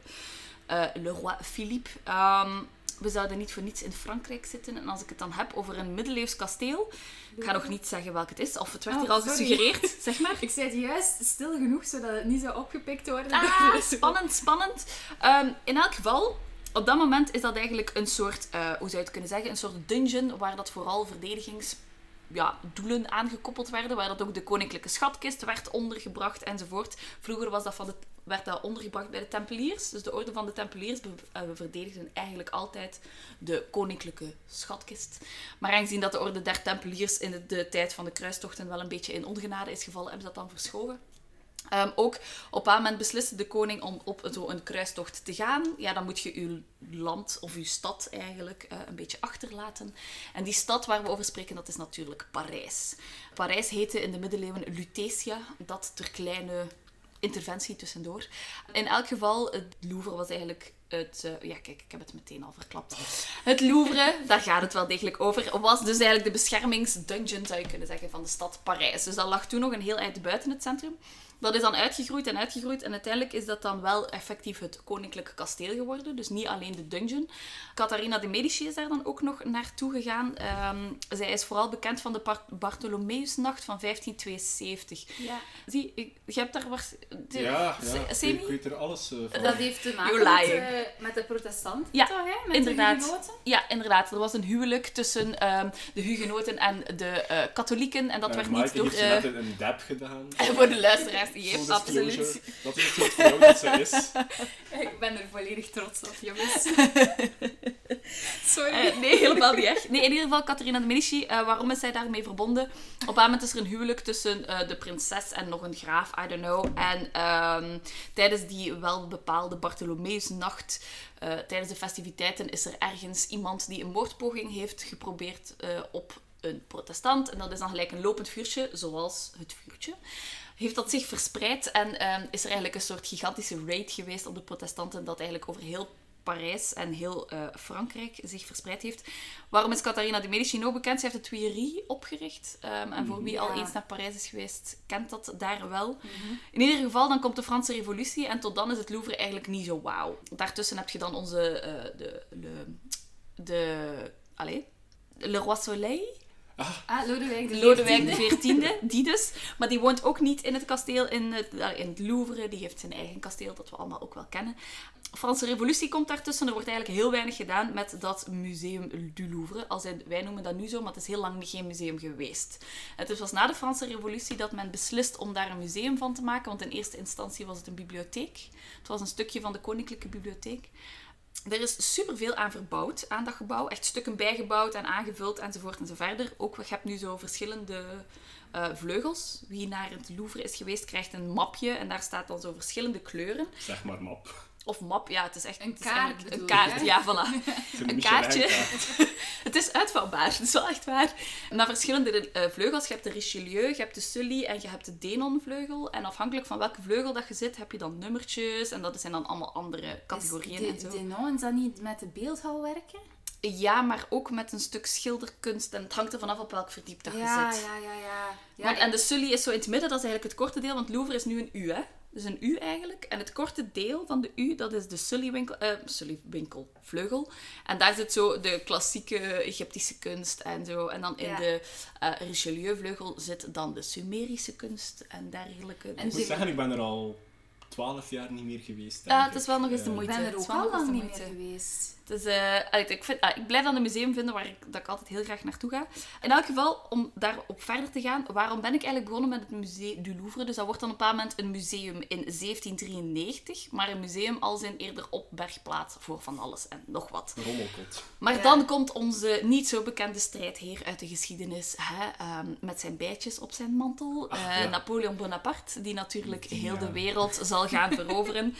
Eh, le roi Philippe. Ehm, we zouden niet voor niets in Frankrijk zitten. En als ik het dan heb over een middeleeuws kasteel, ik ga nog niet zeggen welk het is, of het werd Oh, hier al sorry. gesuggereerd, zeg maar. Ik zei het juist stil genoeg, zodat het niet zou opgepikt worden. Ah, spannend, spannend. Ehm, in elk geval, op dat moment is dat eigenlijk een soort, eh, hoe zou je het kunnen zeggen, een soort dungeon waar dat vooral verdedigings ja, doelen aangekoppeld werden, waar dat ook de koninklijke schatkist werd ondergebracht enzovoort. Vroeger was dat van de, werd dat ondergebracht bij de Tempeliers. Dus de orde van de Tempeliers eh, verdedigden eigenlijk altijd de koninklijke schatkist. Maar aangezien dat de orde der Tempeliers in de, de tijd van de kruistochten wel een beetje in ongenade is gevallen, hebben ze dat dan verschoven. Ehm, ook op een moment besliste de koning om op zo'n kruistocht te gaan. Ja, dan moet je uw land of uw stad eigenlijk eh, een beetje achterlaten. En die stad waar we over spreken, dat is natuurlijk Parijs. Parijs heette in de middeleeuwen Lutetia, dat ter kleine interventie tussendoor. In elk geval, het Louvre was eigenlijk het... eh, ja, kijk, ik heb het meteen al verklapt. Het Louvre, daar gaat het wel degelijk over, was dus eigenlijk de beschermingsdungeon, zou je kunnen zeggen, van de stad Parijs. Dus dat lag toen nog een heel eind buiten het centrum. Dat is dan uitgegroeid en uitgegroeid. En uiteindelijk is dat dan wel effectief het koninklijke kasteel geworden. Dus niet alleen de dungeon. Catharina de Medici is daar dan ook nog naartoe gegaan. Ehm, zij is vooral bekend van de Bar- Bartholomeusnacht van 1572. Ja. Zie, ik, je hebt daar... Was, de- Ja, ja. Ik, Semi? ik weet er alles eh, van. Dat heeft te maken met, eh, met de protestanten, Ja, toch? Hè? Met inderdaad. de hugenoten. Ja, inderdaad. Er was een huwelijk tussen ehm, de hugenoten en de eh, katholieken. En dat werd niet door... heeft net een, een dab gedaan. voor de luisteraars, Full heeft absoluut... Dat is het soort vrouw dat ze is. Ik ben er volledig trots op, jongens. Sorry. Eh, nee, helemaal niet echt. Nee, in ieder geval, Catharina de Medici, eh, waarom is zij daarmee verbonden? Op een moment is er een huwelijk tussen eh, de prinses en nog een graaf, I don't know. En ehm, tijdens die wel bepaalde Bartholomeusnacht, eh tijdens de festiviteiten, is er ergens iemand die een moordpoging heeft geprobeerd eh, op een protestant. En dat is dan gelijk een lopend vuurtje, zoals het vuurtje. Heeft dat zich verspreid en ehm, is er eigenlijk een soort gigantische raid geweest op de protestanten, dat eigenlijk over heel Parijs en heel eh, Frankrijk zich verspreid heeft. Waarom is Catharina de Medici nog bekend? Ze heeft de Tuileries opgericht. Ehm, en voor wie al eens naar Parijs is geweest, kent dat daar wel. In ieder geval, dan komt de Franse revolutie en tot dan is het Louvre eigenlijk niet zo wauw. Daartussen heb je dan onze... eh, de... de, de allez, Le Roi Soleil. Ah, Lodewijk de Lodewijk XIV. Die dus. Maar die woont ook niet in het kasteel in het, in het Louvre. Die heeft zijn eigen kasteel, dat we allemaal ook wel kennen. Franse revolutie komt daartussen. Er wordt eigenlijk heel weinig gedaan met dat museum du Louvre. Als in, wij noemen dat nu zo, maar het is heel lang geen museum geweest. Het is pas na de Franse revolutie dat men beslist om daar een museum van te maken. Want in eerste instantie was het een bibliotheek. Het was een stukje van de koninklijke bibliotheek. Er is superveel aan verbouwd, aan dat gebouw. Echt stukken bijgebouwd en aangevuld enzovoort en zo verder. Ook, je hebt nu zo verschillende eh, vleugels. Wie naar het Louvre is geweest, krijgt een mapje. En daar staat dan zo verschillende kleuren. Zeg maar map. Of map, ja, het is echt Een het kaart Een kaart, ja, voilà. Een Een kaartje. Het is uitvouwbaar, dat is wel echt waar. Naar verschillende eh, vleugels. Je hebt de Richelieu, je hebt de Sully en je hebt de Denon-vleugel. En afhankelijk van welke vleugel dat je zit, heb je dan nummertjes. En dat zijn dan allemaal andere categorieën en Is zo. de, de non, is dat niet met de beeldhouwwerken? Ja, maar ook met een stuk schilderkunst. En het hangt er vanaf op welk verdiep dat je ja, zit. ja, ja, ja. ja Want, en de Sully is zo in het midden, dat is eigenlijk het korte deel. Want Louvre is nu een U, hè. Dus een U eigenlijk. En het korte deel van de U, dat is de Sully-winkel, eh, Sully-winkel, vleugel. En daar zit zo de klassieke Egyptische kunst en zo. En dan in Ja. de eh, Richelieu-vleugel zit dan de Sumerische kunst en dergelijke. En Ik moet zeggen, ik ben er al twaalf jaar niet meer geweest. Ja, het is ik. wel nog eens de ik moeite. ben er is ook al nog eens lang de niet meer moeite. geweest. Dus, eh, allee, ik, vind, ah, ik blijf dan een museum vinden waar ik, dat ik altijd heel graag naartoe ga. In elk geval, om daarop verder te gaan, waarom ben ik eigenlijk begonnen met het Museum du Louvre? Dus dat wordt dan op een bepaald moment een museum in 1793, maar een museum als in eerder op bergplaats voor van alles en nog wat. Rommelkot. Maar Ja. dan komt onze niet zo bekende strijdheer uit de geschiedenis hè, ehm, met zijn bijtjes op zijn mantel. Ach, Eh, ja. Napoleon Bonaparte, die natuurlijk Die, heel ja. de wereld zal gaan veroveren.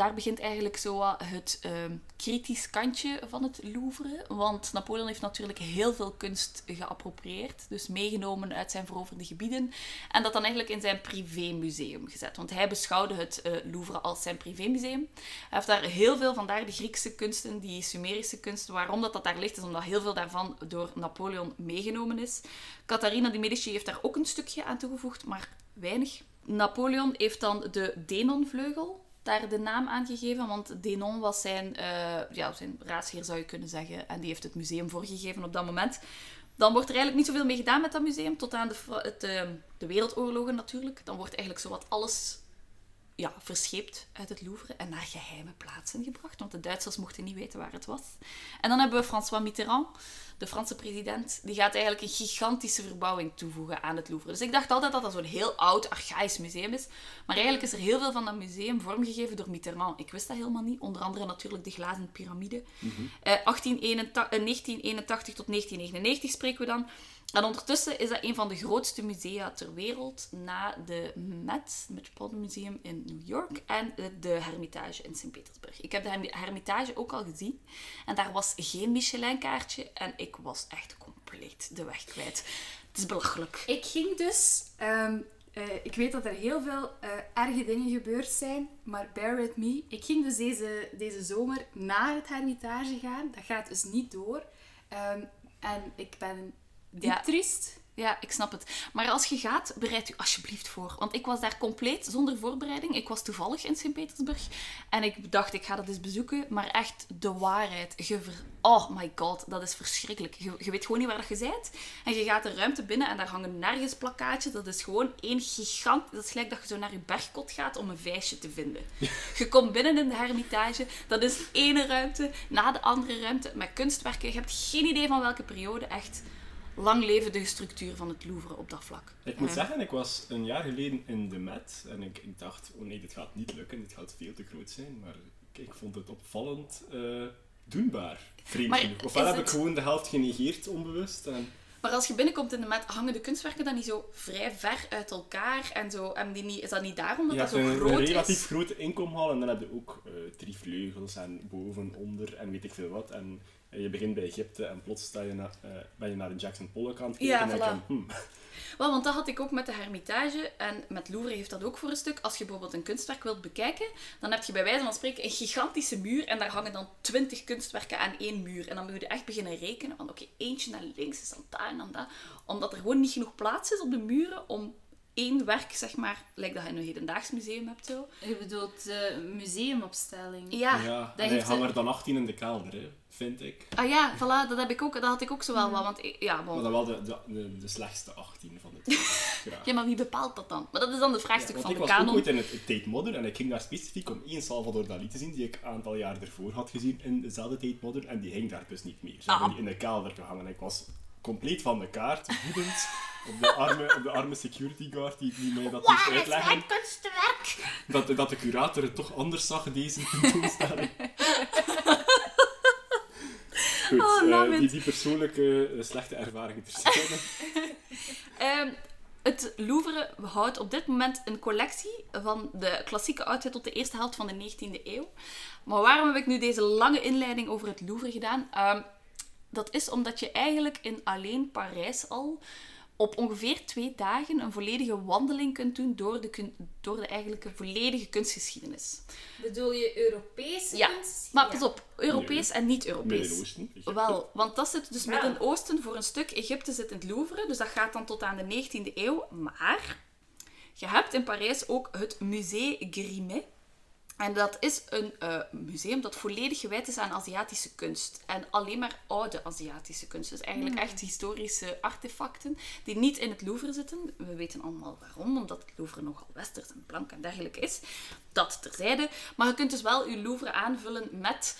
Daar begint eigenlijk zo het ehm, kritisch kantje van het Louvre. Want Napoleon heeft natuurlijk heel veel kunst geappropriëerd. Dus meegenomen uit zijn veroverde gebieden. En dat dan eigenlijk in zijn privémuseum gezet. Want hij beschouwde het eh, Louvre als zijn privémuseum. Hij heeft daar heel veel, vandaar de Griekse kunsten, die Sumerische kunsten. Waarom dat, dat daar ligt, is omdat heel veel daarvan door Napoleon meegenomen is. Catharina de Medici heeft daar ook een stukje aan toegevoegd, maar weinig. Napoleon heeft dan de Denon-vleugel daar de naam aan gegeven, want Denon was zijn, eh, ja, zijn raadsheer, zou je kunnen zeggen. En die heeft het museum voorgegeven op dat moment. Dan wordt er eigenlijk niet zoveel mee gedaan met dat museum, tot aan de, het, eh, de wereldoorlogen natuurlijk. Dan wordt eigenlijk zowat alles ja, verscheept uit het Louvre en naar geheime plaatsen gebracht, want de Duitsers mochten niet weten waar het was. En dan hebben we François Mitterrand, de Franse president, die gaat eigenlijk een gigantische verbouwing toevoegen aan het Louvre. Dus ik dacht altijd dat dat zo'n heel oud, archaïs museum is. Maar eigenlijk is er heel veel van dat museum vormgegeven door Mitterrand. Ik wist dat helemaal niet. Onder andere natuurlijk de glazen piramide. Eh, 1881, eh, 1981 tot 1999 spreken we dan. En ondertussen is dat een van de grootste musea ter wereld na de Met, Metropolitan Museum in New York, en de Hermitage in Sint-Petersburg. Ik heb de Hermi- Hermitage ook al gezien en daar was geen Michelin-kaartje en ik was echt compleet de weg kwijt. Het is belachelijk. Ik ging dus... ehm, eh, ik weet dat er heel veel eh, erge dingen gebeurd zijn, maar bear with me. Ik ging dus deze, deze zomer naar het Hermitage gaan. Dat gaat dus niet door. Ehm, en ik ben Ja. triest. Ja, ik snap het. Maar als je gaat, bereid u alsjeblieft voor. Want ik was daar compleet zonder voorbereiding. Ik was toevallig in Sint-Petersburg. En ik dacht, ik ga dat eens bezoeken. Maar echt, de waarheid. Je ver- Oh my god, dat is verschrikkelijk. Je, je weet gewoon niet waar dat je bent. En je gaat de ruimte binnen en daar hangen nergens plakkaatjes. Dat is gewoon één gigant... Dat is gelijk dat je zo naar je bergkot gaat om een vijsje te vinden. Je komt binnen in de Hermitage. Dat is ene ruimte na de andere ruimte met kunstwerken. Je hebt geen idee van welke periode. Echt lang leven de structuur van het Louvre op dat vlak. Ik moet Ja. zeggen, ik was een jaar geleden in de Met en ik, ik dacht, oh nee, dit gaat niet lukken, dit gaat veel te groot zijn. Maar ik, ik vond het opvallend eh, doenbaar, vreemd Maar genoeg. Ofwel heb het- ik gewoon de helft genegeerd, onbewust. En, Maar als je binnenkomt in de Met, hangen de kunstwerken dan niet zo vrij ver uit elkaar en zo. En die niet, is dat niet daarom dat je dat zo een, groot een relatief is? grote inkomhal en dan heb je ook eh, drie vleugels en boven, onder en weet ik veel wat. En je begint bij Egypte en plots sta je na, eh, ben je naar de Jackson Pollock aan het kijken Ja, en voilà. hmm, Wel, want dat had ik ook met de Hermitage en met Louvre heeft dat ook voor een stuk. Als je bijvoorbeeld een kunstwerk wilt bekijken, dan heb je bij wijze van spreken een gigantische muur en daar hangen dan twintig kunstwerken aan één muur. En dan moet je echt beginnen rekenen van oké, eentje naar links is dan daar en dan dat. Omdat er gewoon niet genoeg plaats is op de muren om één werk, zeg maar, lijkt dat je in een hedendaags museum hebt zo. Je bedoelt de museumopstelling. Ja, ja, dat en hangen een- er dan 18 in de kelder, hè, vind ik. Ah ja, voilà, dat, heb ik ook, dat had ik ook zo wel wat. Want ik- ja, bon. Maar dan wel de, de, de, slechtste 18 van de 20. graag. Ja, maar wie bepaalt dat dan? Maar dat is dan de Ja, vraagstuk van ik de was ook kanon. ooit in het Tate Modern en ik ging daar specifiek om één Salvador Dali te zien die ik een aantal jaar ervoor had gezien in dezelfde Tate Modern en die hing daar dus niet meer. Ze Ah. hebben die in de kelder gehangen en ik was compleet van de kaart, woedend op de arme, op de arme security guard die, die mij dat moest uitleggen. kunstwerk? Dat, dat de curator het toch anders zag, deze tentoonstelling. Goed, Oh, eh, die, persoonlijke eh, slechte ervaring terzijde. Ehm, het Louvre houdt op dit moment een collectie van de klassieke oudheid tot de eerste helft van de 19e eeuw. Maar waarom heb ik nu deze lange inleiding over het Louvre gedaan? Ehm, dat is omdat je eigenlijk in alleen Parijs al op ongeveer twee dagen een volledige wandeling kunt doen door de, kun- door de eigenlijke volledige kunstgeschiedenis. Bedoel je Europese Ja, kunst? Maar Ja. pas op, Europees en niet-Europees. Midden-Oosten. Wel, want dat zit dus Ja. Midden-Oosten voor een stuk. Egypte zit in het Louvre, dus dat gaat dan tot aan de 19e eeuw. Maar je hebt in Parijs ook het Musée Grimet. En dat is een eh, museum dat volledig gewijd is aan Aziatische kunst. En alleen maar oude Aziatische kunst. Dus eigenlijk echt historische artefacten die niet in het Louvre zitten. We weten allemaal waarom, omdat het Louvre nogal westers en blank en dergelijke is. Dat terzijde. Maar je kunt dus wel je Louvre aanvullen met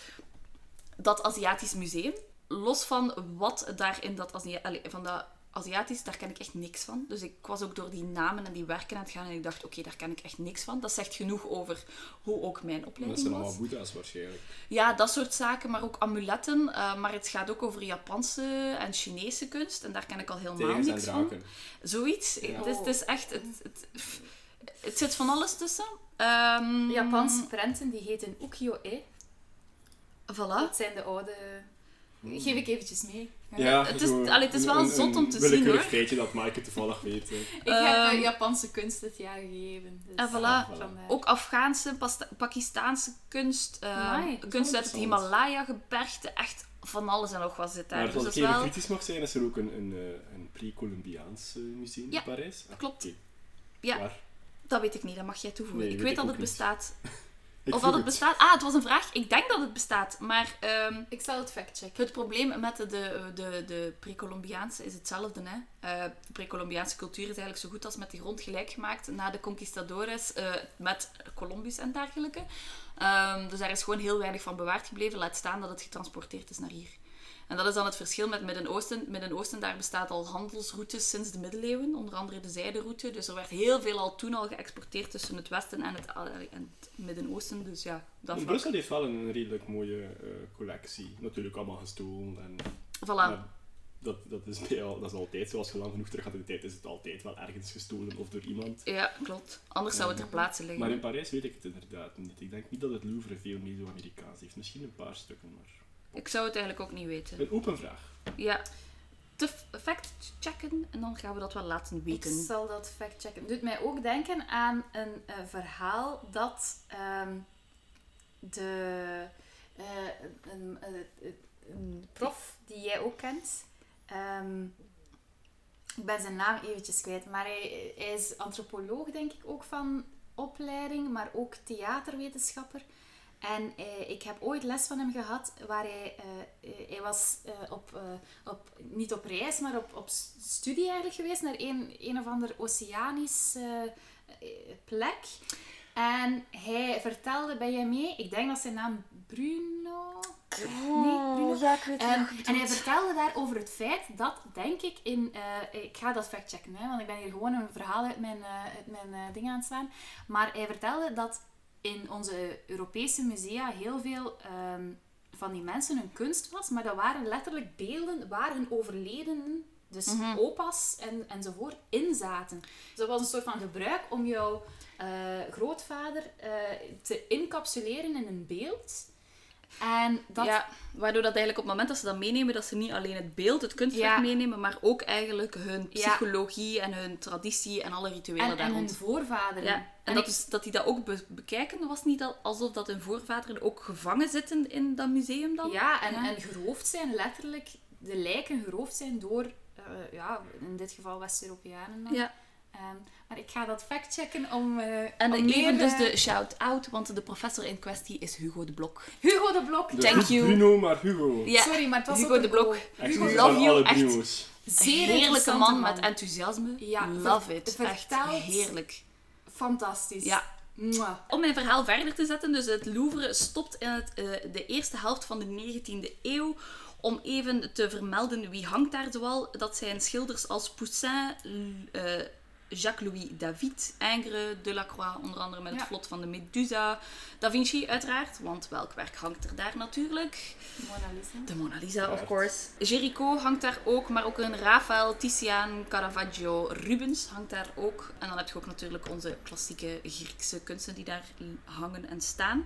dat Aziatisch museum. Los van wat daar in dat, allee, van dat Aziatisch, daar ken ik echt niks van. Dus ik was ook door die namen en die werken aan het gaan en ik dacht, oké, daar ken ik echt niks van. Dat zegt genoeg over hoe ook mijn Dat opleiding zijn was. allemaal boeddha's waarschijnlijk. Ja, dat soort zaken, maar ook amuletten. eh, maar het gaat ook over Japanse en Chinese kunst. En daar ken ik al helemaal niks van. Zoiets. Ja. Het, is, het is echt... Het, het, het zit van alles tussen. Ehm, Japanse prenten die heten ukiyo-e. Voilà. Dat zijn de oude... Geef ik eventjes mee. Ja, Het is- zo allee, het is wel een- zot om te een zien, willekeurig hoor. feitje dat Maaike toevallig weet. hè. Ik heb Ehm, eh, Japanse kunst dit jaar gegeven. Dus En voilà. voilà. Ook Afghaanse, Pasta- Pakistaanse kunst, eh, Amai, is kunst uit het. Himalaya-gebergte, echt van alles en nog wat zit daar. Maar Dus als dat ik is even wel... kritisch mag zijn, is er ook een, een, eh, een pre-Columbiaans eh, museum Ja, in Parijs. Ah, klopt. Ja. Waar? Dat weet ik niet, dat mag jij toevoegen. Nee, ik weet weet ik dat het niet. bestaat. Ik of dat het bestaat. Ah, het was een vraag. Ik denk dat het bestaat. Maar ehm, Ik zal het factchecken. het probleem met de, de, de, de pre-Columbiaanse is hetzelfde. Hè? Eh, de pre-Columbiaanse cultuur is eigenlijk zo goed als met de grond gelijk gemaakt na de conquistadores eh, met Columbus en dergelijke. Ehm, dus daar is gewoon heel weinig van bewaard gebleven. Laat staan dat het getransporteerd is naar hier. En dat is dan het verschil met Midden-Oosten. Midden-Oosten, daar bestaat al handelsroutes sinds de middeleeuwen, onder andere de zijderoute. Dus er werd heel veel al toen al geëxporteerd tussen het Westen en het, en het Midden-Oosten. Dus ja, dat. Brussel heeft wel een redelijk mooie eh, collectie. Natuurlijk allemaal gestolen. En, Voilà. dat, dat, is bij al, dat is altijd zo. Als je lang genoeg terug gaat in de tijd, is het altijd wel ergens gestolen of door iemand. Ja, klopt. Anders zou het ter plaatse liggen. Maar in Parijs weet ik het inderdaad niet. Ik denk niet dat het Louvre veel Meso-Amerikaans heeft. Misschien een paar stukken, maar... Ik zou het eigenlijk ook niet weten. Een open vraag. Ja. Te fact checken en dan gaan we dat wel laten Ik weten. zal dat factchecken. Het doet mij ook denken aan een eh, verhaal dat ehm, de, eh, een, een- een prof die jij ook kent, ehm, ik ben zijn naam eventjes kwijt, maar hij, hij is antropoloog denk ik ook van opleiding, maar ook theaterwetenschapper. En eh, ik heb ooit les van hem gehad waar hij, eh, eh, hij was eh, op, eh, op, niet op reis, maar op, op studie eigenlijk geweest naar een, een of ander oceanisch eh, plek. En hij vertelde bij je mee, ik denk dat zijn naam Bruno... Nee, Bruno. ja, ik weet En, en hij vertelde daar over het feit dat, denk ik, in... ik ga dat factchecken, hè, want ik ben hier gewoon een verhaal uit mijn, eh, uit mijn eh, ding aan het slaan. Maar hij vertelde dat in onze Europese musea heel veel ehm, van die mensen hun kunst was, maar dat waren letterlijk beelden waar hun overledenen, dus Mhm. opa's en, enzovoort, in zaten. Dus dat was een soort van gebruik om jouw eh, grootvader eh, te encapsuleren in een beeld. En dat Ja, waardoor dat eigenlijk op het moment dat ze dat meenemen, dat ze niet alleen het beeld, het kunstwerk Ja. meenemen, maar ook eigenlijk hun Ja. psychologie en hun traditie en alle rituelen en, en daar hun rond. voorvaderen. Ja, en dat, is, dat die dat ook be- bekijken, was niet al- alsof dat hun voorvaderen ook gevangen zitten in dat museum dan? Ja, en, en geroofd zijn, letterlijk de lijken geroofd zijn door, eh, ja, in dit geval West-Europeanen. dan. Ja. Ehm, maar ik ga dat factchecken om. eh En om ik geef meer, dus eh, de shout-out, want de professor in kwestie is Hugo de Blok. Hugo de Blok. Dus Thank niet you. Bruno, maar Hugo. Sorry, maar het was Hugo de Blok. Echt Hugo love van you, alle echt. Zeer heerlijke man, met enthousiasme. Ja, Love ver- it. Echt vertelt- heerlijk. Fantastisch. Ja. Om mijn verhaal verder te zetten, dus het Louvre stopt in het, eh, de eerste helft van de 19e eeuw. Om even te vermelden wie hangt daar zoal. Dat zijn schilders als Poussin, eh, Jacques-Louis David, Ingres, Delacroix, onder andere met het Ja. vlot van de Medusa. Da Vinci uiteraard, want welk werk hangt er daar natuurlijk? Mona Lisa. De Mona Lisa, of course. Géricault hangt daar ook, maar ook een Raphaël, Titiaan, Caravaggio, Rubens hangt daar ook. En dan heb je ook natuurlijk onze klassieke Griekse kunsten die daar hangen en staan.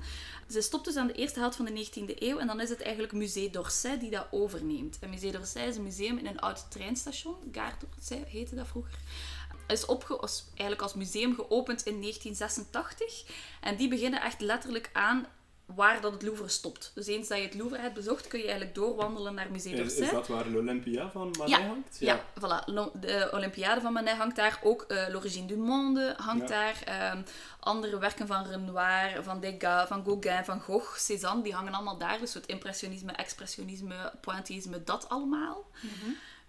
Ze stopt dus aan de eerste helft van de 19e eeuw en dan is het eigenlijk Musée d'Orsay die dat overneemt. En Musée d'Orsay is een museum in een oud treinstation, Gare d'Orsay heette dat vroeger. Is opge is eigenlijk als museum geopend in 1986. En die beginnen echt letterlijk aan waar dat het Louvre stopt. Dus eens dat je het Louvre hebt bezocht, kun je eigenlijk doorwandelen naar Musée Is, d'Orsay. is dat waar l'Olympia van Manet Ja, hangt? Ja, voilà. De Olympiade van Manet hangt daar. Ook eh, L'Origine du Monde hangt Ja. daar. Ehm, andere werken van Renoir, van Degas, van Gauguin, van Gogh, Cézanne, die hangen allemaal daar. Dus het impressionisme, expressionisme, pointillisme, dat allemaal.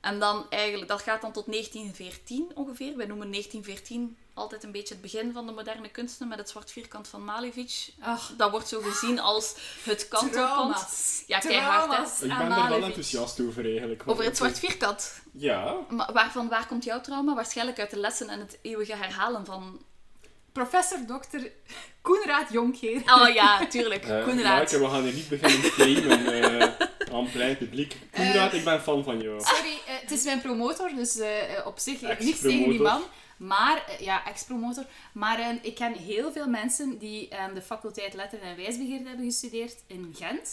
En dan eigenlijk, dat gaat dan tot 1914 ongeveer. Wij noemen 1914 altijd een beetje het begin van de moderne kunsten met het zwart vierkant van Malevich. Ach, Dat wordt zo gezien als het kantelpunt. trauma's. Ja, keihard, hè? Ik ben er wel enthousiast over eigenlijk. Over het zwart vierkant. Ja, Maar waarvan, waar komt jouw trauma? Waarschijnlijk uit de lessen en het eeuwige herhalen van... Professor Dr. Koenraad Jonkheer. Oh ja, tuurlijk. eh Koenraad. Maaike, we gaan hier niet beginnen claimen eh aan plein publiek. Koenraad, ik ben fan van jou. Sorry, eh, het is mijn promotor, dus eh, eh, op zich eh, niets tegen die man. Maar, eh, ja, ex-promotor. Maar eh, ik ken heel veel mensen die eh, de faculteit Letteren en Wijsbegeerte hebben gestudeerd in Gent.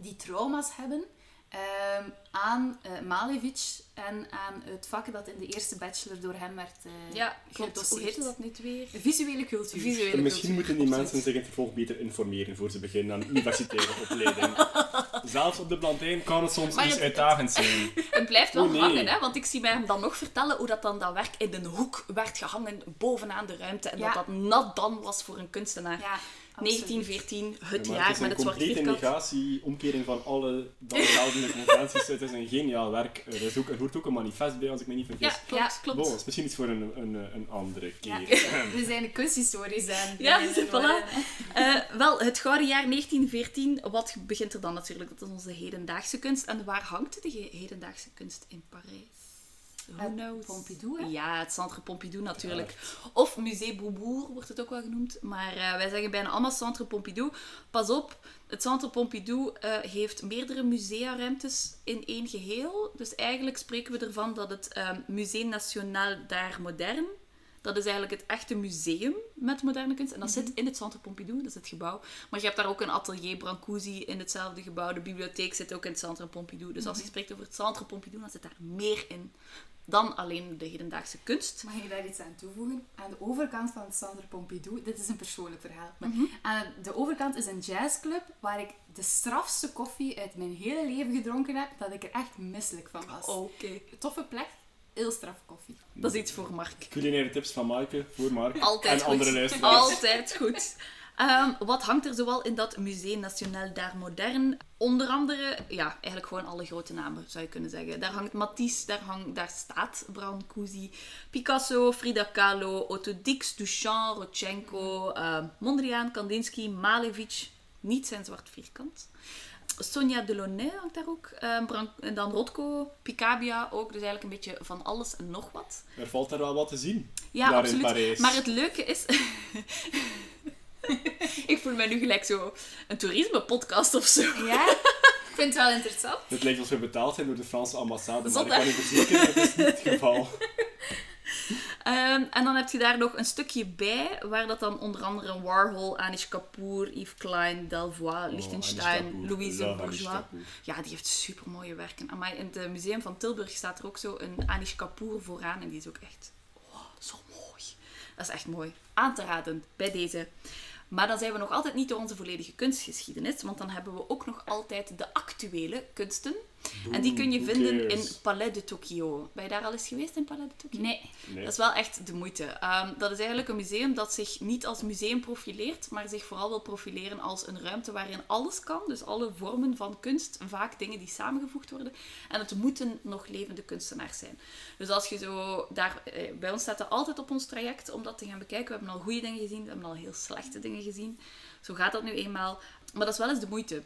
Die trauma's hebben ehm, aan eh Malevich en aan het vak dat in de eerste bachelor door hem werd eh Ja, klopt. Hoe gedoseerd. heette dat niet weer? Visuele cultuur. Visuele Misschien cultuur, moeten die mensen zich in het vervolg beter informeren voor ze beginnen aan een universitaire opleiding. Zelfs op de Blantijn kan het soms Maar iets het- uitdagend zijn. Het blijft wel Oh, nee. hangen, hè? want ik zie mij hem dan nog vertellen hoe dat dan dat werk in een hoek werd gehangen bovenaan de ruimte en Ja. dat dat nat dan was voor een kunstenaar. Ja, 1914, het Maar jaar het is met een het zwart complete vierkant. negatie, omkering van alle dan geldende conventies. Het is een geniaal werk. Er, is ook, er hoort ook een manifest bij, als ik me niet vergis. Ja, klopt, Ja. klopt. Bon, dat is misschien iets voor een, een, een andere keer. We zijn de kunsthistorisch aan. Ja, voilà. Eh, wel, het gouden jaar 1914, wat begint er dan natuurlijk? Dat is onze hedendaagse kunst. En waar hangt de hedendaagse kunst in Parijs? Knows? Pompidou, hè? Ja, het Centre Pompidou natuurlijk. Of Musée Beaubourg wordt het ook wel genoemd. Maar eh, wij zeggen bijna allemaal Centre Pompidou. Pas op, het Centre Pompidou eh, heeft meerdere musea-ruimtes in één geheel. Dus eigenlijk spreken we ervan dat het ehm Musée National d'Art Moderne dat is eigenlijk het echte museum met moderne kunst. En dat zit in het Centre Pompidou, dat is het gebouw. Maar je hebt daar ook een atelier Brancusi in hetzelfde gebouw. De bibliotheek zit ook in het Centre Pompidou. Dus als je spreekt over het Centre Pompidou, dan zit daar meer in dan alleen de hedendaagse kunst. Mag ik daar iets aan toevoegen? Aan de overkant van het Centre Pompidou, dit is een persoonlijk verhaal, maar Mhm. aan de overkant is een jazzclub waar ik de strafste koffie uit mijn hele leven gedronken heb, dat ik er echt misselijk van was. Oké. Toffe plek, heel straf koffie. Dat is iets voor Mark. Culinaire tips van Maaike, voor Mark Altijd en goed. andere luisteraars. Altijd goed. Ehm, wat hangt er zoal in dat Musée National d'Art Moderne? Onder andere, ja, eigenlijk gewoon alle grote namen, zou je kunnen zeggen. Daar hangt Matisse, daar, hangt, daar staat Brancusi, Picasso, Frida Kahlo, Otto Dix, Duchamp, Rodchenko, ehm, Mondriaan, Kandinsky, Malevich, niet zijn zwart vierkant. Sonia Delaunay hangt daar ook. ehm, en dan Rothko, Picabia ook. Dus eigenlijk een beetje van alles en nog wat. Er valt er wel wat te zien. Ja, absoluut. in Parijs. Maar het leuke is... ik voel mij nu gelijk zo een toerisme-podcast of zo. Ja, ik vind het wel interessant. Het lijkt alsof we betaald zijn door de Franse ambassade, maar ik kan u verzekeren, dat is niet het geval. Ehm, en dan heb je daar nog een stukje bij, waar dat dan onder andere Warhol, Anish Kapoor, Yves Klein, Delvoye, Oh, Liechtenstein. Louise Bourgeois. Ja, die heeft super mooie werken. Maar in het museum van Tilburg staat er ook zo een Anish Kapoor vooraan. En die is ook echt oh, zo mooi. Dat is echt mooi. Aan te raden bij deze. Maar dan zijn we nog altijd niet door onze volledige kunstgeschiedenis. Want dan hebben we ook nog altijd de actuele kunsten. En die kun je vinden in? Palais de Tokyo. Ben je daar al eens geweest in Palais de Tokyo? Nee. Nee. Dat is wel echt de moeite. Ehm, dat is eigenlijk een museum dat zich niet als museum profileert, maar zich vooral wil profileren als een ruimte waarin alles kan. Dus alle vormen van kunst, vaak dingen die samengevoegd worden. En het moeten nog levende kunstenaars zijn. Dus als je zo daar... eh, Bij ons staat dat altijd op ons traject om dat te gaan bekijken. We hebben al goede dingen gezien, we hebben al heel slechte dingen gezien. Zo gaat dat nu eenmaal. Maar dat is wel eens de moeite.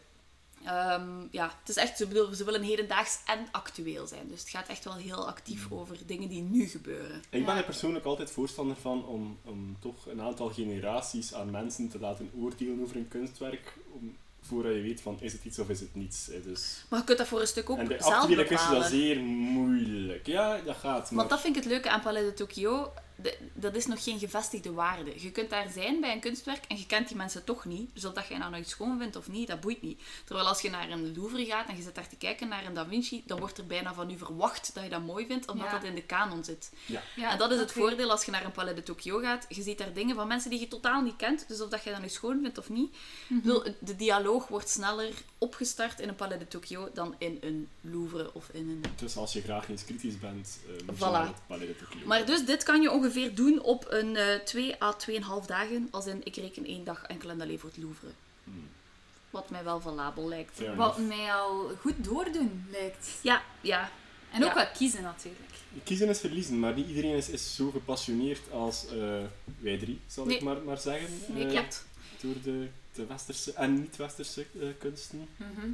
Ehm, ja, het is echt, ze, bedoel, ze willen hedendaags en actueel zijn. Dus het gaat echt wel heel actief over dingen die nu gebeuren. Ik ben er persoonlijk altijd voorstander van om, om toch een aantal generaties aan mensen te laten oordelen over een kunstwerk, om, voordat je weet van is het iets of is het niets. hè. Dus, Maar je kunt dat voor een stuk ook en de zelf actuele kunst is dat bepalen. zeer moeilijk. Ja, dat gaat. Maar Want dat vind ik het leuke aan Palais de Tokyo. De- dat is nog geen gevestigde waarde. Je kunt daar zijn bij een kunstwerk en je kent die mensen toch niet. Dus of dat je nou nog iets schoon vindt of niet, dat boeit niet. Terwijl als je naar een Louvre gaat en je zit daar te kijken naar een Da Vinci, dan wordt er bijna van u verwacht dat je dat mooi vindt, omdat Ja. dat in de kanon zit. ja. Ja, en dat is het voordeel als je naar een Palais de Tokyo gaat. Je ziet daar dingen van mensen die je totaal niet kent. Dus of dat je dat nu schoon vindt of niet. Mhm. De dialoog wordt sneller opgestart in een Palais de Tokyo dan in een Louvre of in een Dus als je graag eens kritisch bent, eh moet je Voilà. naar het Palais de Tokyo. Maar dus, dit kan je ongeveer doen op een eh 2 à 2,5 dagen. Als in, ik reken één dag enkel en alleen voor het Louvre. Hmm. Wat mij wel valabel lijkt. Fair Wat mij al goed doordoen lijkt. Ja, ja. En ook Ja. wat kiezen natuurlijk. Kiezen is verliezen, maar niet iedereen is, is zo gepassioneerd als eh, wij drie, zal ik maar, maar zeggen. Nee, eh, klopt. door de, de westerse en niet-westerse eh, kunsten. Mhm.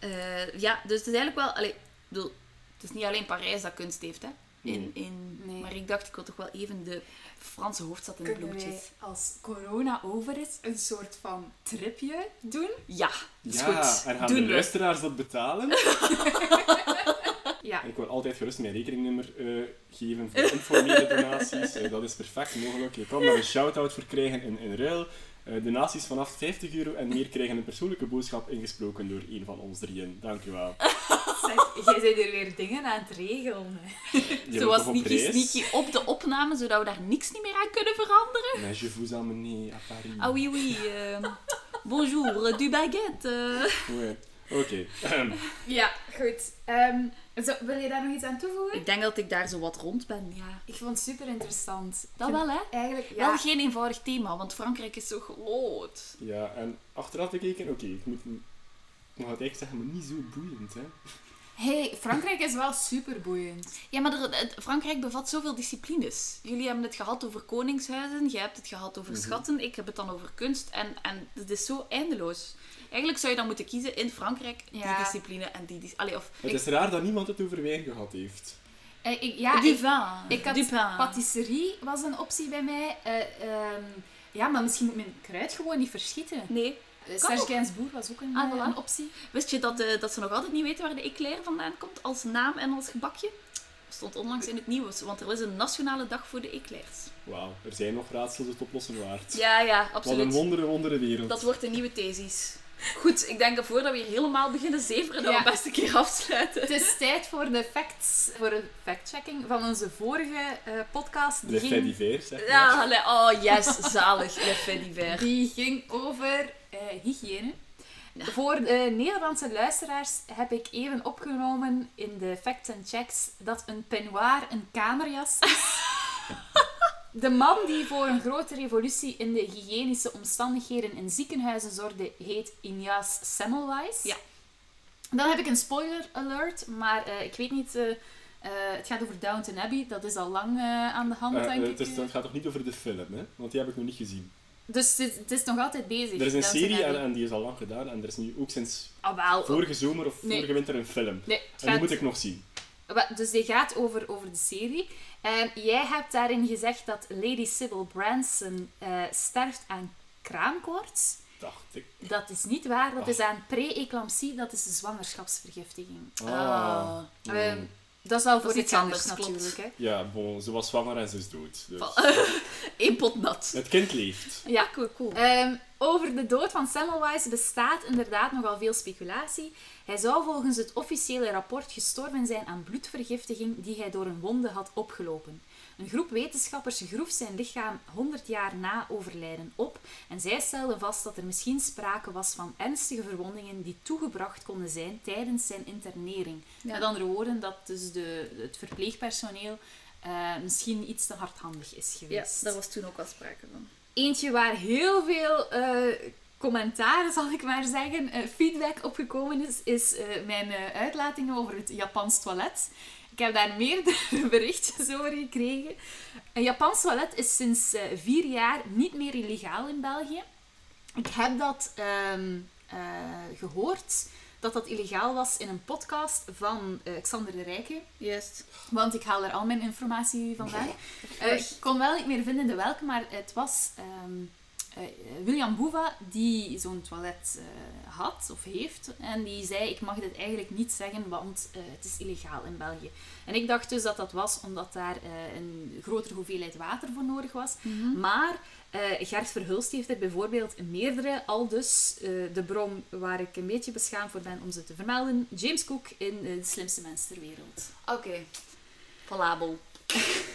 Eh, ja, dus het is eigenlijk wel... Allee, ik bedoel, het is niet alleen Parijs dat kunst heeft, hè. In, Nee. in, Nee. Maar ik dacht, ik wil toch wel even de Franse hoofdstad in de bloemetjes. als corona over is, een soort van tripje doen? Ja, dat is ja, goed. en gaan Doen de we. luisteraars dat betalen? Ja. Ik wil altijd gerust mijn rekeningnummer eh, geven voor informele donaties. Eh, dat is perfect mogelijk. Je kan daar een shout-out voor krijgen in, in ruil. Eh, donaties vanaf 50 euro en meer krijgen een persoonlijke boodschap ingesproken door een van ons drieën. Dank u wel. Zeg, jij bent er weer dingen aan het regelen. Zoals sneaky sneaky op de opname, zodat we daar niks niet meer aan kunnen veranderen. Mais je vous emmène à Paris. Ah oui, oui. euh, bonjour, du baguette. Oké. ehm, Ja, goed. Ehm, zo, wil je daar nog iets aan toevoegen? Ik denk dat ik daar zo wat rond ben, ja. Ik vond het super interessant. Dat wel, hè? Eigenlijk, Wel ja. geen eenvoudig thema, want Frankrijk is zo groot. ja, en achteraf bekeken, oké, ik moet... Ik mag het eigenlijk zeggen, maar niet zo boeiend, hè. Hey, Frankrijk is wel super boeiend. Ja, maar er- het- Frankrijk bevat zoveel disciplines. Jullie hebben het gehad over koningshuizen, jij hebt het gehad over Mhm. schatten, ik heb het dan over kunst. En, en het is zo eindeloos. Eigenlijk zou je dan moeten kiezen in Frankrijk die discipline en die... dis- Allee, of... Het is raar dat niemand het over wijn gehad heeft. Eh, ik, ja, du ik, vin. ik had du patisserie was een optie bij mij. Eh, ehm, ja, maar misschien moet mijn kruid gewoon niet verschieten. Nee. Uh, Serge. Gainsbourg was ook een, Ah, eh, voilà. een optie. Wist je dat, eh, dat ze nog altijd niet weten waar de eclair vandaan komt als naam en als gebakje? Stond onlangs in het nieuws, want er was een nationale dag voor de eclairs. Wauw, er zijn nog raadsels het oplossen waard. Ja, ja, Wat een absoluut. wondere, wondere wereld. Dat wordt een nieuwe thesis. Goed, ik denk dat voordat we hier helemaal beginnen zeveren, dat Ja. we best een keer afsluiten. Het is tijd voor de facts, voor een factchecking van onze vorige eh, podcast. Die De ging, zeg maar. Ja, allee, oh yes, zalig, le fait divers. die ging over eh, hygiëne. Voor de Nederlandse luisteraars heb ik even opgenomen in de facts en checks dat een peignoir een kamerjas is. De man die voor een grote revolutie in de hygiënische omstandigheden in ziekenhuizen zorgde, heet Ignaz Semmelweis. Ja. Dan heb ik een spoiler alert, maar eh, ik weet niet... eh, eh, het gaat over Downton Abbey, dat is al lang eh, aan de hand, denk ik. het, is, het gaat toch niet over de film, hè? Want die heb ik nog niet gezien. Dus het is, het is nog altijd bezig. Er is een Downton serie en, die is al lang gedaan. En er is nu ook sinds Ah, wel. vorige zomer of Nee. vorige winter een film. Nee, En die moet ik nog zien. Dus die gaat over, over de serie. En jij hebt daarin gezegd dat Lady Sybil Branson eh, sterft aan kraamkoorts. Dacht ik. Dat is niet waar, dat Ach. is aan pre-eclampsie, dat is zwangerschapsvergiftiging. Ah. Ehm, dat is wel voor iets anders, natuurlijk. Hè. Ja, bon, ze was zwanger en ze is dood. Dus. Eén pot nat. Het kind leeft. Ja, cool, cool. Ehm, over de dood van Semmelweis bestaat inderdaad nogal veel speculatie. Hij zou volgens het officiële rapport gestorven zijn aan bloedvergiftiging die hij door een wonde had opgelopen. Een groep wetenschappers groef zijn lichaam 100 jaar na overlijden op en zij stelden vast dat er misschien sprake was van ernstige verwondingen die toegebracht konden zijn tijdens zijn internering. Ja. Met andere woorden, dat dus de, het verpleegpersoneel eh, misschien iets te hardhandig is Ja, geweest. daar was toen ook wel sprake van. Eentje waar heel veel eh, commentaar, zal ik maar zeggen, eh, feedback op gekomen is, is mijn uitlatingen over het Japans toilet. Ik heb daar meerdere berichtjes over gekregen. Een Japans toilet is sinds eh, vier jaar niet meer illegaal in België. Ik heb dat ehm, eh, gehoord, dat dat illegaal was in een podcast van eh, Xander de Rijke. Juist. Want ik haal er al mijn informatie vandaan. Ik kon wel niet meer vinden de welke, maar het was ehm, eh, William Boeva die zo'n toilet eh, had of heeft. En die zei, ik mag dit eigenlijk niet zeggen, want eh, het is illegaal in België. En ik dacht dus dat dat was omdat daar eh, een grotere hoeveelheid water voor nodig was. Maar eh, Gert Verhulst heeft er bijvoorbeeld meerdere, al dus eh, de bron waar ik een beetje beschaamd voor ben om ze te vermelden. James Cook in eh, De Slimste Mens ter Wereld. Oké. Valabel.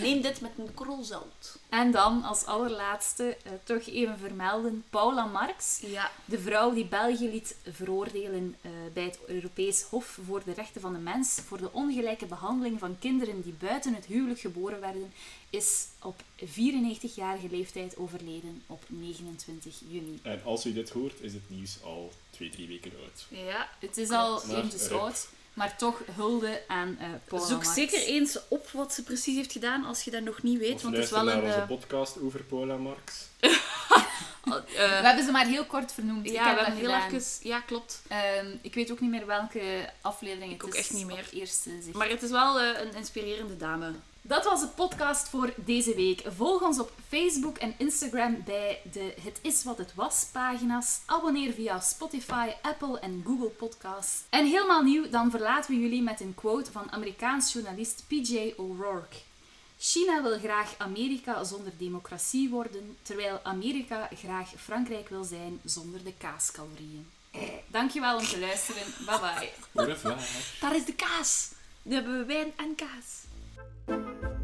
Neem dit met een korrel zout. En dan als allerlaatste eh, toch even vermelden Paula Marx, Ja. de vrouw die België liet veroordelen eh, bij het Europees Hof voor de Rechten van de Mens voor de ongelijke behandeling van kinderen die buiten het huwelijk geboren werden, is op 94-jarige leeftijd overleden op 29 juni. En als u dit hoort, is het nieuws al twee, drie weken oud. ja. Het is al eventjes eh, oud, maar toch hulde aan eh Paula Zoek Marx. zeker eens op wat ze precies heeft gedaan als je dat nog niet weet. Of want het is wel naar een. onze eh, podcast over Paula Marx. eh, We hebben ze maar heel kort vernoemd. ik ja, heb we dat hebben heel gedaan. even. Ja, klopt. Ehm, ik weet ook niet meer welke aflevering het Ik ook is. echt niet meer. eerste. Maar het is wel eh, een inspirerende dame. Dat was de podcast voor deze week. Volg ons op Facebook en Instagram bij de Het is wat het was pagina's. Abonneer via Spotify, Apple en Google Podcasts. En helemaal nieuw, dan verlaten we jullie met een quote van Amerikaans journalist PJ O'Rourke. China wil graag Amerika zonder democratie worden, terwijl Amerika graag Frankrijk wil zijn zonder de kaascalorieën. Dankjewel om te luisteren. Bye bye. Daar is de kaas. Nu hebben we wijn en kaas. Thank you.